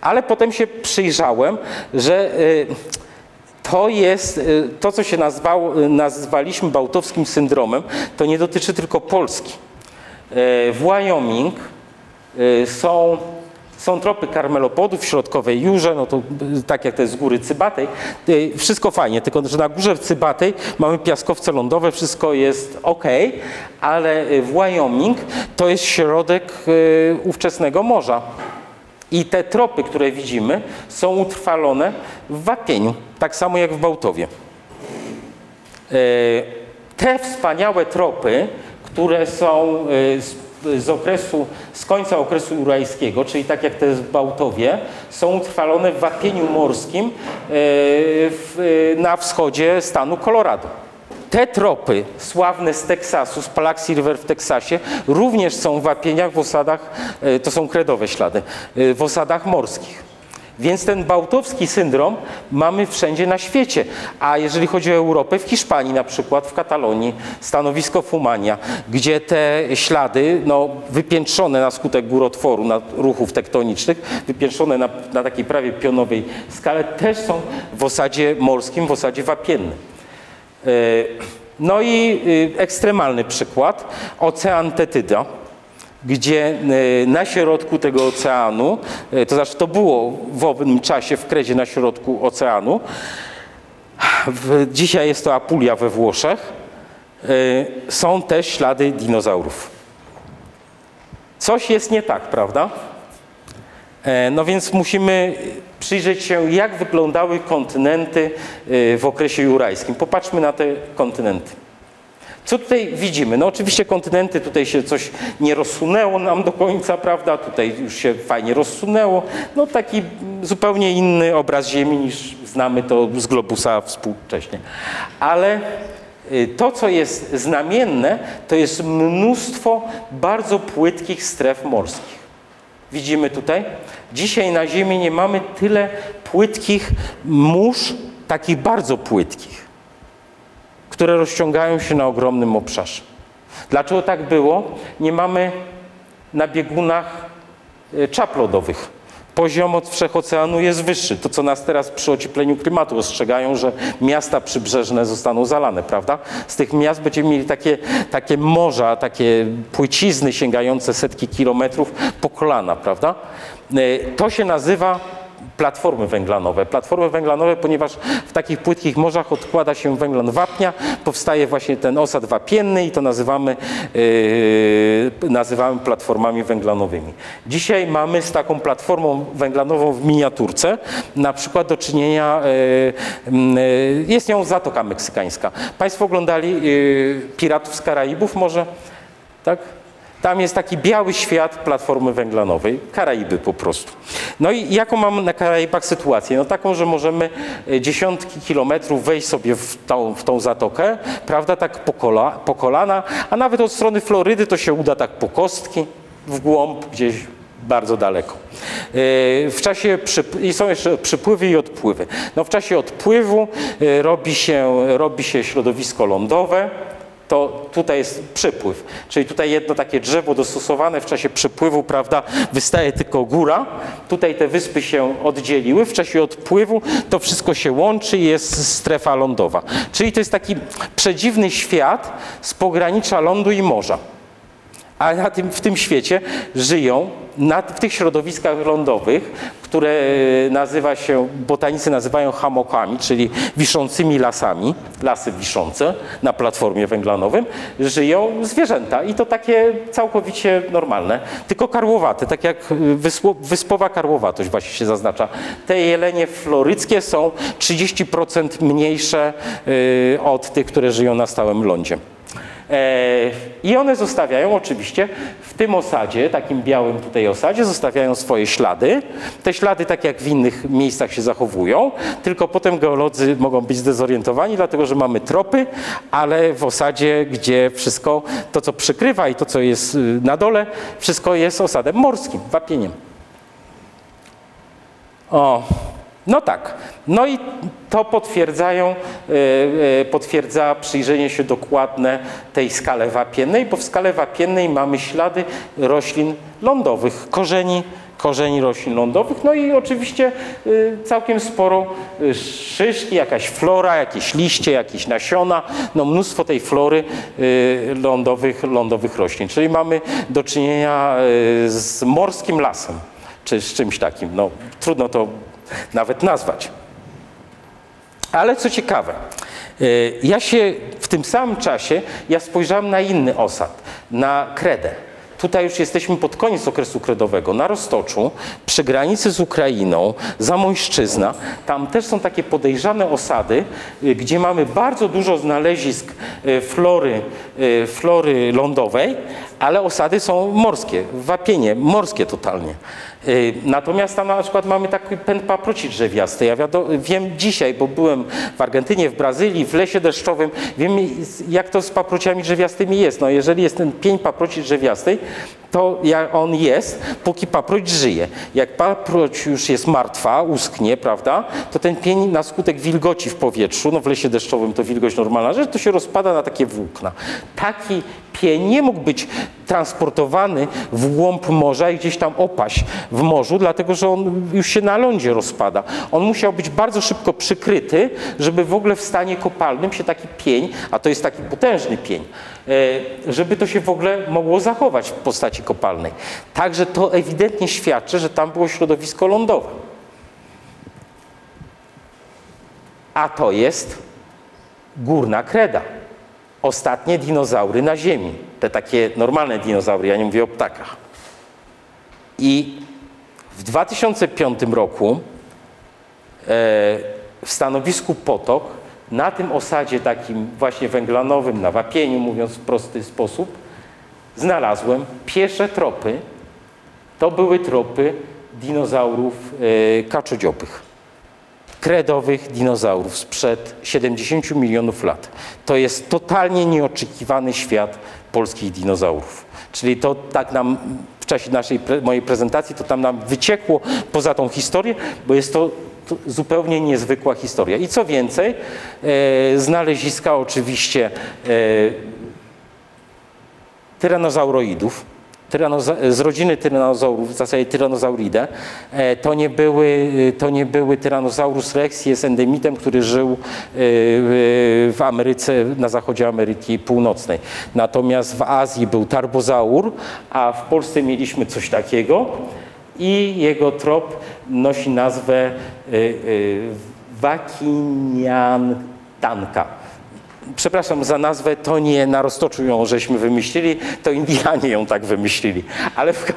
Ale potem się przyjrzałem, że y, to jest y, to, co się nazwało, y, nazwaliśmy bałtowskim syndromem, to nie dotyczy tylko Polski. Y, W Wyoming y, są, są tropy karmelopodów w środkowej Jurze, no to tak jak to jest z góry Cybatej. Wszystko fajnie, tylko że na górze Cybatej mamy piaskowce lądowe, wszystko jest ok, ale w Wyoming to jest środek ówczesnego morza. I te tropy, które widzimy, są utrwalone w wapieniu, tak samo jak w Bałtowie. E, Te wspaniałe tropy, które są e, z, okresu, z końca okresu jurajskiego, czyli tak jak te w Bałtowie, są utrwalone w wapieniu morskim e, na wschodzie stanu Colorado. Te tropy sławne z Teksasu, z Palaxy River w Teksasie, również są w wapieniach w osadach, e, to są kredowe ślady, e, w osadach morskich. Więc ten bałtowski syndrom mamy wszędzie na świecie. A jeżeli chodzi o Europę, w Hiszpanii na przykład, w Katalonii, stanowisko Fumania, gdzie te ślady, no, wypiętrzone na skutek górotworu, na ruchów tektonicznych, wypiętrzone na, na takiej prawie pionowej skale, też są w osadzie morskim, w osadzie wapiennym. No i y, ekstremalny przykład, ocean Tetyda. gdzie e, na środku tego oceanu, e, to znaczy to było w owym czasie w Kredzie na środku oceanu, dzisiaj jest to Apulia we Włoszech, e, są też ślady dinozaurów. Coś jest nie tak, prawda? E, No więc musimy przyjrzeć się, jak wyglądały kontynenty e, w okresie jurajskim. Popatrzmy na te kontynenty. Co tutaj widzimy? No oczywiście kontynenty, tutaj się coś nie rozsunęło nam do końca, prawda? Tutaj już się fajnie rozsunęło. No taki zupełnie inny obraz Ziemi niż znamy to z globusa współcześnie. Ale y, to, co jest znamienne, to jest mnóstwo bardzo płytkich stref morskich. Widzimy tutaj? Dzisiaj na Ziemi nie mamy tyle płytkich mórz, takich bardzo płytkich które rozciągają się na ogromnym obszarze. Dlaczego tak było? Nie mamy na biegunach e, czap lodowych. Poziom od wszechoceanu jest wyższy. To, co nas teraz przy ociepleniu klimatu ostrzegają, że miasta przybrzeżne zostaną zalane, prawda? Z tych miast będziemy mieli takie, takie morza, takie płycizny sięgające setki kilometrów po kolana, prawda? E, To się nazywa platformy węglanowe. Platformy węglanowe, ponieważ w takich płytkich morzach odkłada się węglan wapnia, powstaje właśnie ten osad wapienny i to nazywamy, yy, nazywamy platformami węglanowymi. Dzisiaj mamy z taką platformą węglanową w miniaturce na przykład do czynienia, yy, yy, jest nią Zatoka Meksykańska. Państwo oglądali yy, Piratów z Karaibów może? Tak? Tam jest taki biały świat platformy węglanowej, Karaiby po prostu. No i jaką mamy na Karaibach sytuację? No taką, że możemy e, dziesiątki kilometrów wejść sobie w tą, w tą zatokę, prawda, tak po, kola, po kolana, a nawet od strony Florydy to się uda tak po kostki, w głąb gdzieś bardzo daleko. E, W czasie i są jeszcze przypływy i odpływy. No w czasie odpływu e, robi się, robi się środowisko lądowe, to tutaj jest przypływ. Czyli tutaj jedno takie drzewo dostosowane w czasie przypływu, prawda, wystaje tylko góra. Tutaj te wyspy się oddzieliły. W czasie odpływu to wszystko się łączy i jest strefa lądowa. Czyli to jest taki przedziwny świat z pogranicza lądu i morza. A na tym, w tym świecie żyją, na, w tych środowiskach lądowych, które e, nazywa się, botanicy nazywają hamokami, czyli wiszącymi lasami, lasy wiszące na platformie węglanowym, żyją zwierzęta i to takie całkowicie normalne, tylko karłowate, tak jak wysło, wyspowa karłowatość właśnie się zaznacza. Te jelenie floryckie są 30% mniejsze e, od tych, które żyją na stałym lądzie. E, I one zostawiają oczywiście w tym osadzie, takim białym tutaj osadzie, zostawiają swoje ślady. Te ślady, tak jak w innych miejscach się zachowują, tylko potem geolodzy mogą być zdezorientowani, dlatego że mamy tropy, ale w osadzie, gdzie wszystko, to co przykrywa i to co jest y, na dole, wszystko jest osadem morskim, wapieniem. O, no tak. No i to potwierdzają, e, e, potwierdza przyjrzenie się dokładne tej skale wapiennej, bo w skale wapiennej mamy ślady roślin lądowych, korzeni, korzeni roślin lądowych, no i oczywiście y, całkiem sporo szyszki, jakaś flora, jakieś liście, jakieś nasiona, no mnóstwo tej flory lądowych, lądowych roślin. Czyli mamy do czynienia z morskim lasem, czy z czymś takim. No, trudno to nawet nazwać. Ale co ciekawe, y, ja się w tym samym czasie ja spojrzałem na inny osad, na Kredę. Tutaj już jesteśmy pod koniec okresu kredowego, na Roztoczu, przy granicy z Ukrainą, Zamojszczyzna. Tam też są takie podejrzane osady, y, gdzie mamy bardzo dużo znalezisk y, flory, flory lądowej, ale osady są morskie, wapienie, morskie totalnie. Y, Natomiast tam na przykład mamy taki pęd paproci drzewiasty. Ja wiem dzisiaj, bo byłem w Argentynie, w Brazylii, w lesie deszczowym, wiem jak to z paprociami drzewiastymi jest. No, jeżeli jest ten pień paproci drzewiastej, to on jest, póki paproć żyje. Jak paproć już jest martwa, uschnie, prawda, to ten pień na skutek wilgoci w powietrzu, no w lesie deszczowym to wilgoć normalna rzecz, to się rozpada na takie włókna. Taki pień nie mógł być transportowany w głąb morza i gdzieś tam opaść w morzu, dlatego że on już się na lądzie rozpada. On musiał być bardzo szybko przykryty, żeby w ogóle w stanie kopalnym się taki pień, a to jest taki potężny pień, e, żeby to się w ogóle mogło zachować w postaci kopalnej. Także to ewidentnie świadczy, że tam było środowisko lądowe. A to jest górna kreda. Ostatnie dinozaury na Ziemi. Te takie normalne dinozaury, ja nie mówię o ptakach. I w 2005 roku e, w stanowisku Potok, na tym osadzie takim właśnie węglanowym, na wapieniu, mówiąc w prosty sposób, znalazłem pierwsze tropy. To były tropy dinozaurów e, kaczodziobych kredowych dinozaurów sprzed 70 milionów lat. To jest totalnie nieoczekiwany świat polskich dinozaurów. Czyli to tak nam w czasie naszej mojej prezentacji to tam nam wyciekło poza tą historię, bo jest to, zupełnie niezwykła historia. I co więcej, e, znaleziska oczywiście e, tyranozauroidów, Tyranoza- z rodziny tyranozaurów, w zasadzie Tyrannosauridae, e, to nie były, to nie były Tyrannosaurus rex, jest endemitem, który żył e, w Ameryce, na zachodzie Ameryki Północnej. Natomiast w Azji był tarbozaur, a w Polsce mieliśmy coś takiego i jego trop nosi nazwę e, wakiniantanka przepraszam za nazwę, to nie na roztoczu ją żeśmy wymyślili, to Indianie ją tak wymyślili. Ale w,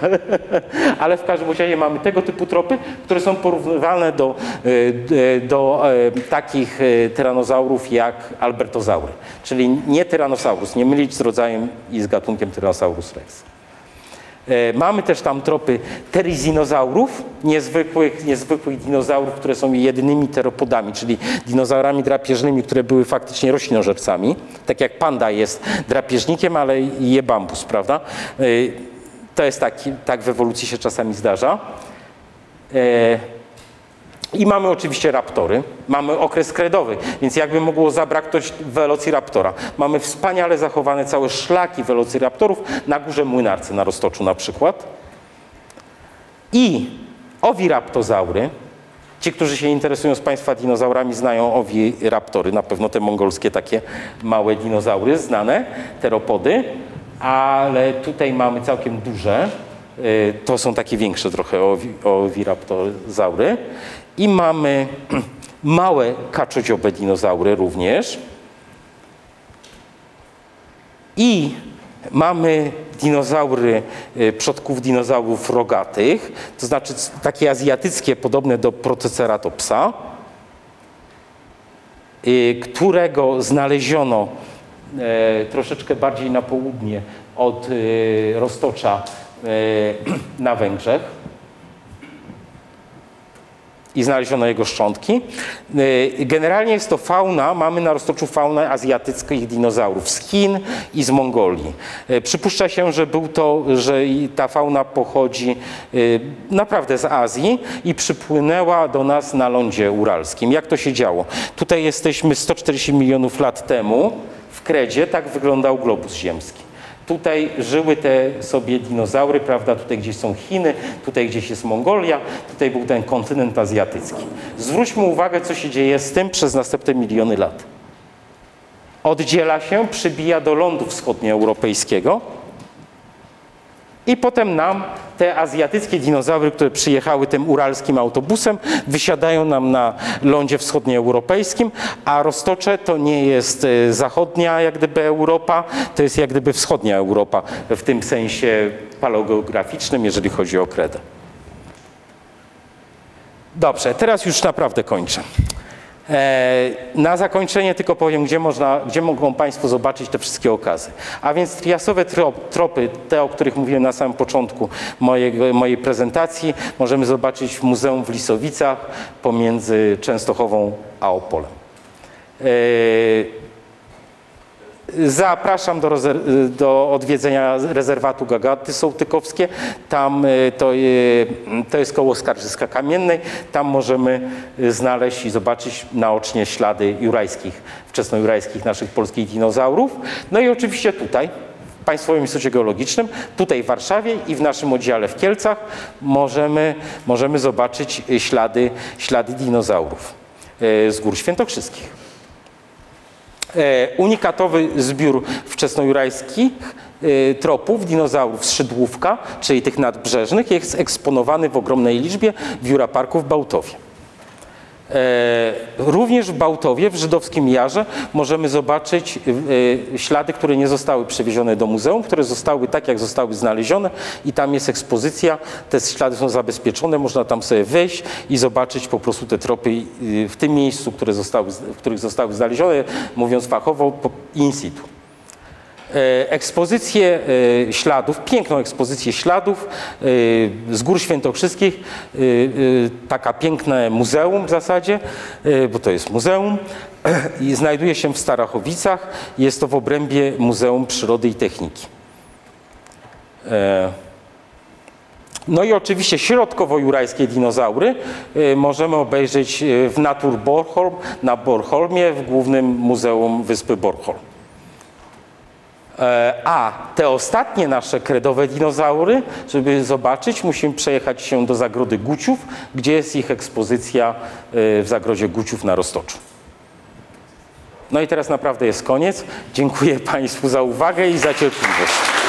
ale w każdym razie mamy tego typu tropy, które są porównywalne do, e, do e, takich e, tyranozaurów jak albertozaury. Czyli nie tyranosaurus, nie mylić z rodzajem i z gatunkiem Tyrannosaurus rex. Mamy też tam tropy terizinozaurów, niezwykłych, niezwykłych dinozaurów, które są jedynymi teropodami, czyli dinozaurami drapieżnymi, które były faktycznie roślinożercami. Tak jak panda jest drapieżnikiem, ale je bambus, prawda? To jest taki, tak w ewolucji się czasami zdarza. I mamy oczywiście raptory, mamy okres kredowy, więc jakby mogło zabraknąć velociraptora. Mamy wspaniale zachowane całe szlaki velociraptorów na górze Młynarcy na Roztoczu na przykład. I owiraptozaury, ci, którzy się interesują z Państwa dinozaurami znają owiraptory, na pewno te mongolskie takie małe dinozaury znane, teropody, ale tutaj mamy całkiem duże, to są takie większe trochę owiraptozaury. I mamy małe kaczodziobe dinozaury również. I mamy dinozaury, przodków dinozaurów rogatych, to znaczy takie azjatyckie, podobne do Protoceratopsa, którego znaleziono troszeczkę bardziej na południe od Roztocza na Węgrzech i znaleziono jego szczątki. Generalnie jest to fauna, mamy na roztoczu faunę azjatyckich dinozaurów z Chin i z Mongolii. Przypuszcza się, że był to, że ta fauna pochodzi naprawdę z Azji i przypłynęła do nas na lądzie uralskim. Jak to się działo? Tutaj jesteśmy 140 milionów lat temu w Kredzie, tak wyglądał globus ziemski. Tutaj żyły te sobie dinozaury, prawda? Tutaj gdzieś są Chiny, tutaj gdzieś jest Mongolia, tutaj był ten kontynent azjatycki. Zwróćmy uwagę, co się dzieje z tym przez następne miliony lat. Oddziela się, przybija do lądu wschodnioeuropejskiego i potem nam te azjatyckie dinozaury, które przyjechały tym uralskim autobusem, wysiadają nam na lądzie wschodnioeuropejskim, a Roztocze to nie jest zachodnia jak gdyby Europa, to jest jak gdyby wschodnia Europa w tym sensie paleogeograficznym, jeżeli chodzi o kredę. Dobrze, teraz już naprawdę kończę. Na zakończenie tylko powiem, gdzie, można, gdzie mogą Państwo zobaczyć te wszystkie okazy. A więc triasowe tropy, te, o których mówiłem na samym początku mojej, mojej prezentacji, możemy zobaczyć w Muzeum w Lisowicach pomiędzy Częstochową a Opolem. Zapraszam do, do, odwiedzenia rezerwatu Gagaty Sołtykowskie. Tam to, to jest koło Skarżyska Kamiennej. Tam możemy znaleźć i zobaczyć naocznie ślady jurajskich, wczesnojurajskich naszych polskich dinozaurów. No i oczywiście tutaj Państwowym Instytucie Geologicznym, tutaj w Warszawie i w naszym oddziale w Kielcach możemy, możemy zobaczyć ślady, ślady dinozaurów z gór świętokrzyskich. E, Unikatowy zbiór wczesnojurajskich e, tropów dinozaurów z Szydłówka, czyli tych nadbrzeżnych, jest eksponowany w ogromnej liczbie w Jura Parku w Bałtowie. E, Również w Bałtowie, w żydowskim Jarze, możemy zobaczyć e, ślady, które nie zostały przewiezione do muzeum, które zostały tak, jak zostały znalezione i tam jest ekspozycja. Te ślady są zabezpieczone, można tam sobie wejść i zobaczyć po prostu te tropy e, w tym miejscu, które zostały, w których zostały znalezione, mówiąc fachowo, in situ. E, Ekspozycję e, śladów, piękną ekspozycję śladów e, z Gór Świętokrzyskich, taka piękne muzeum w zasadzie, bo to jest muzeum i znajduje się w Starachowicach. Jest to w obrębie Muzeum Przyrody i Techniki. No i oczywiście środkowo-jurajskie dinozaury możemy obejrzeć w Natur Bornholm, na Bornholmie w Głównym Muzeum Wyspy Bornholm. E, A te ostatnie nasze kredowe dinozaury, żeby zobaczyć, musimy przejechać się do zagrody Guciów, gdzie jest ich ekspozycja e, w zagrodzie Guciów na Roztoczu. No i teraz naprawdę jest koniec. Dziękuję Państwu za uwagę i za cierpliwość.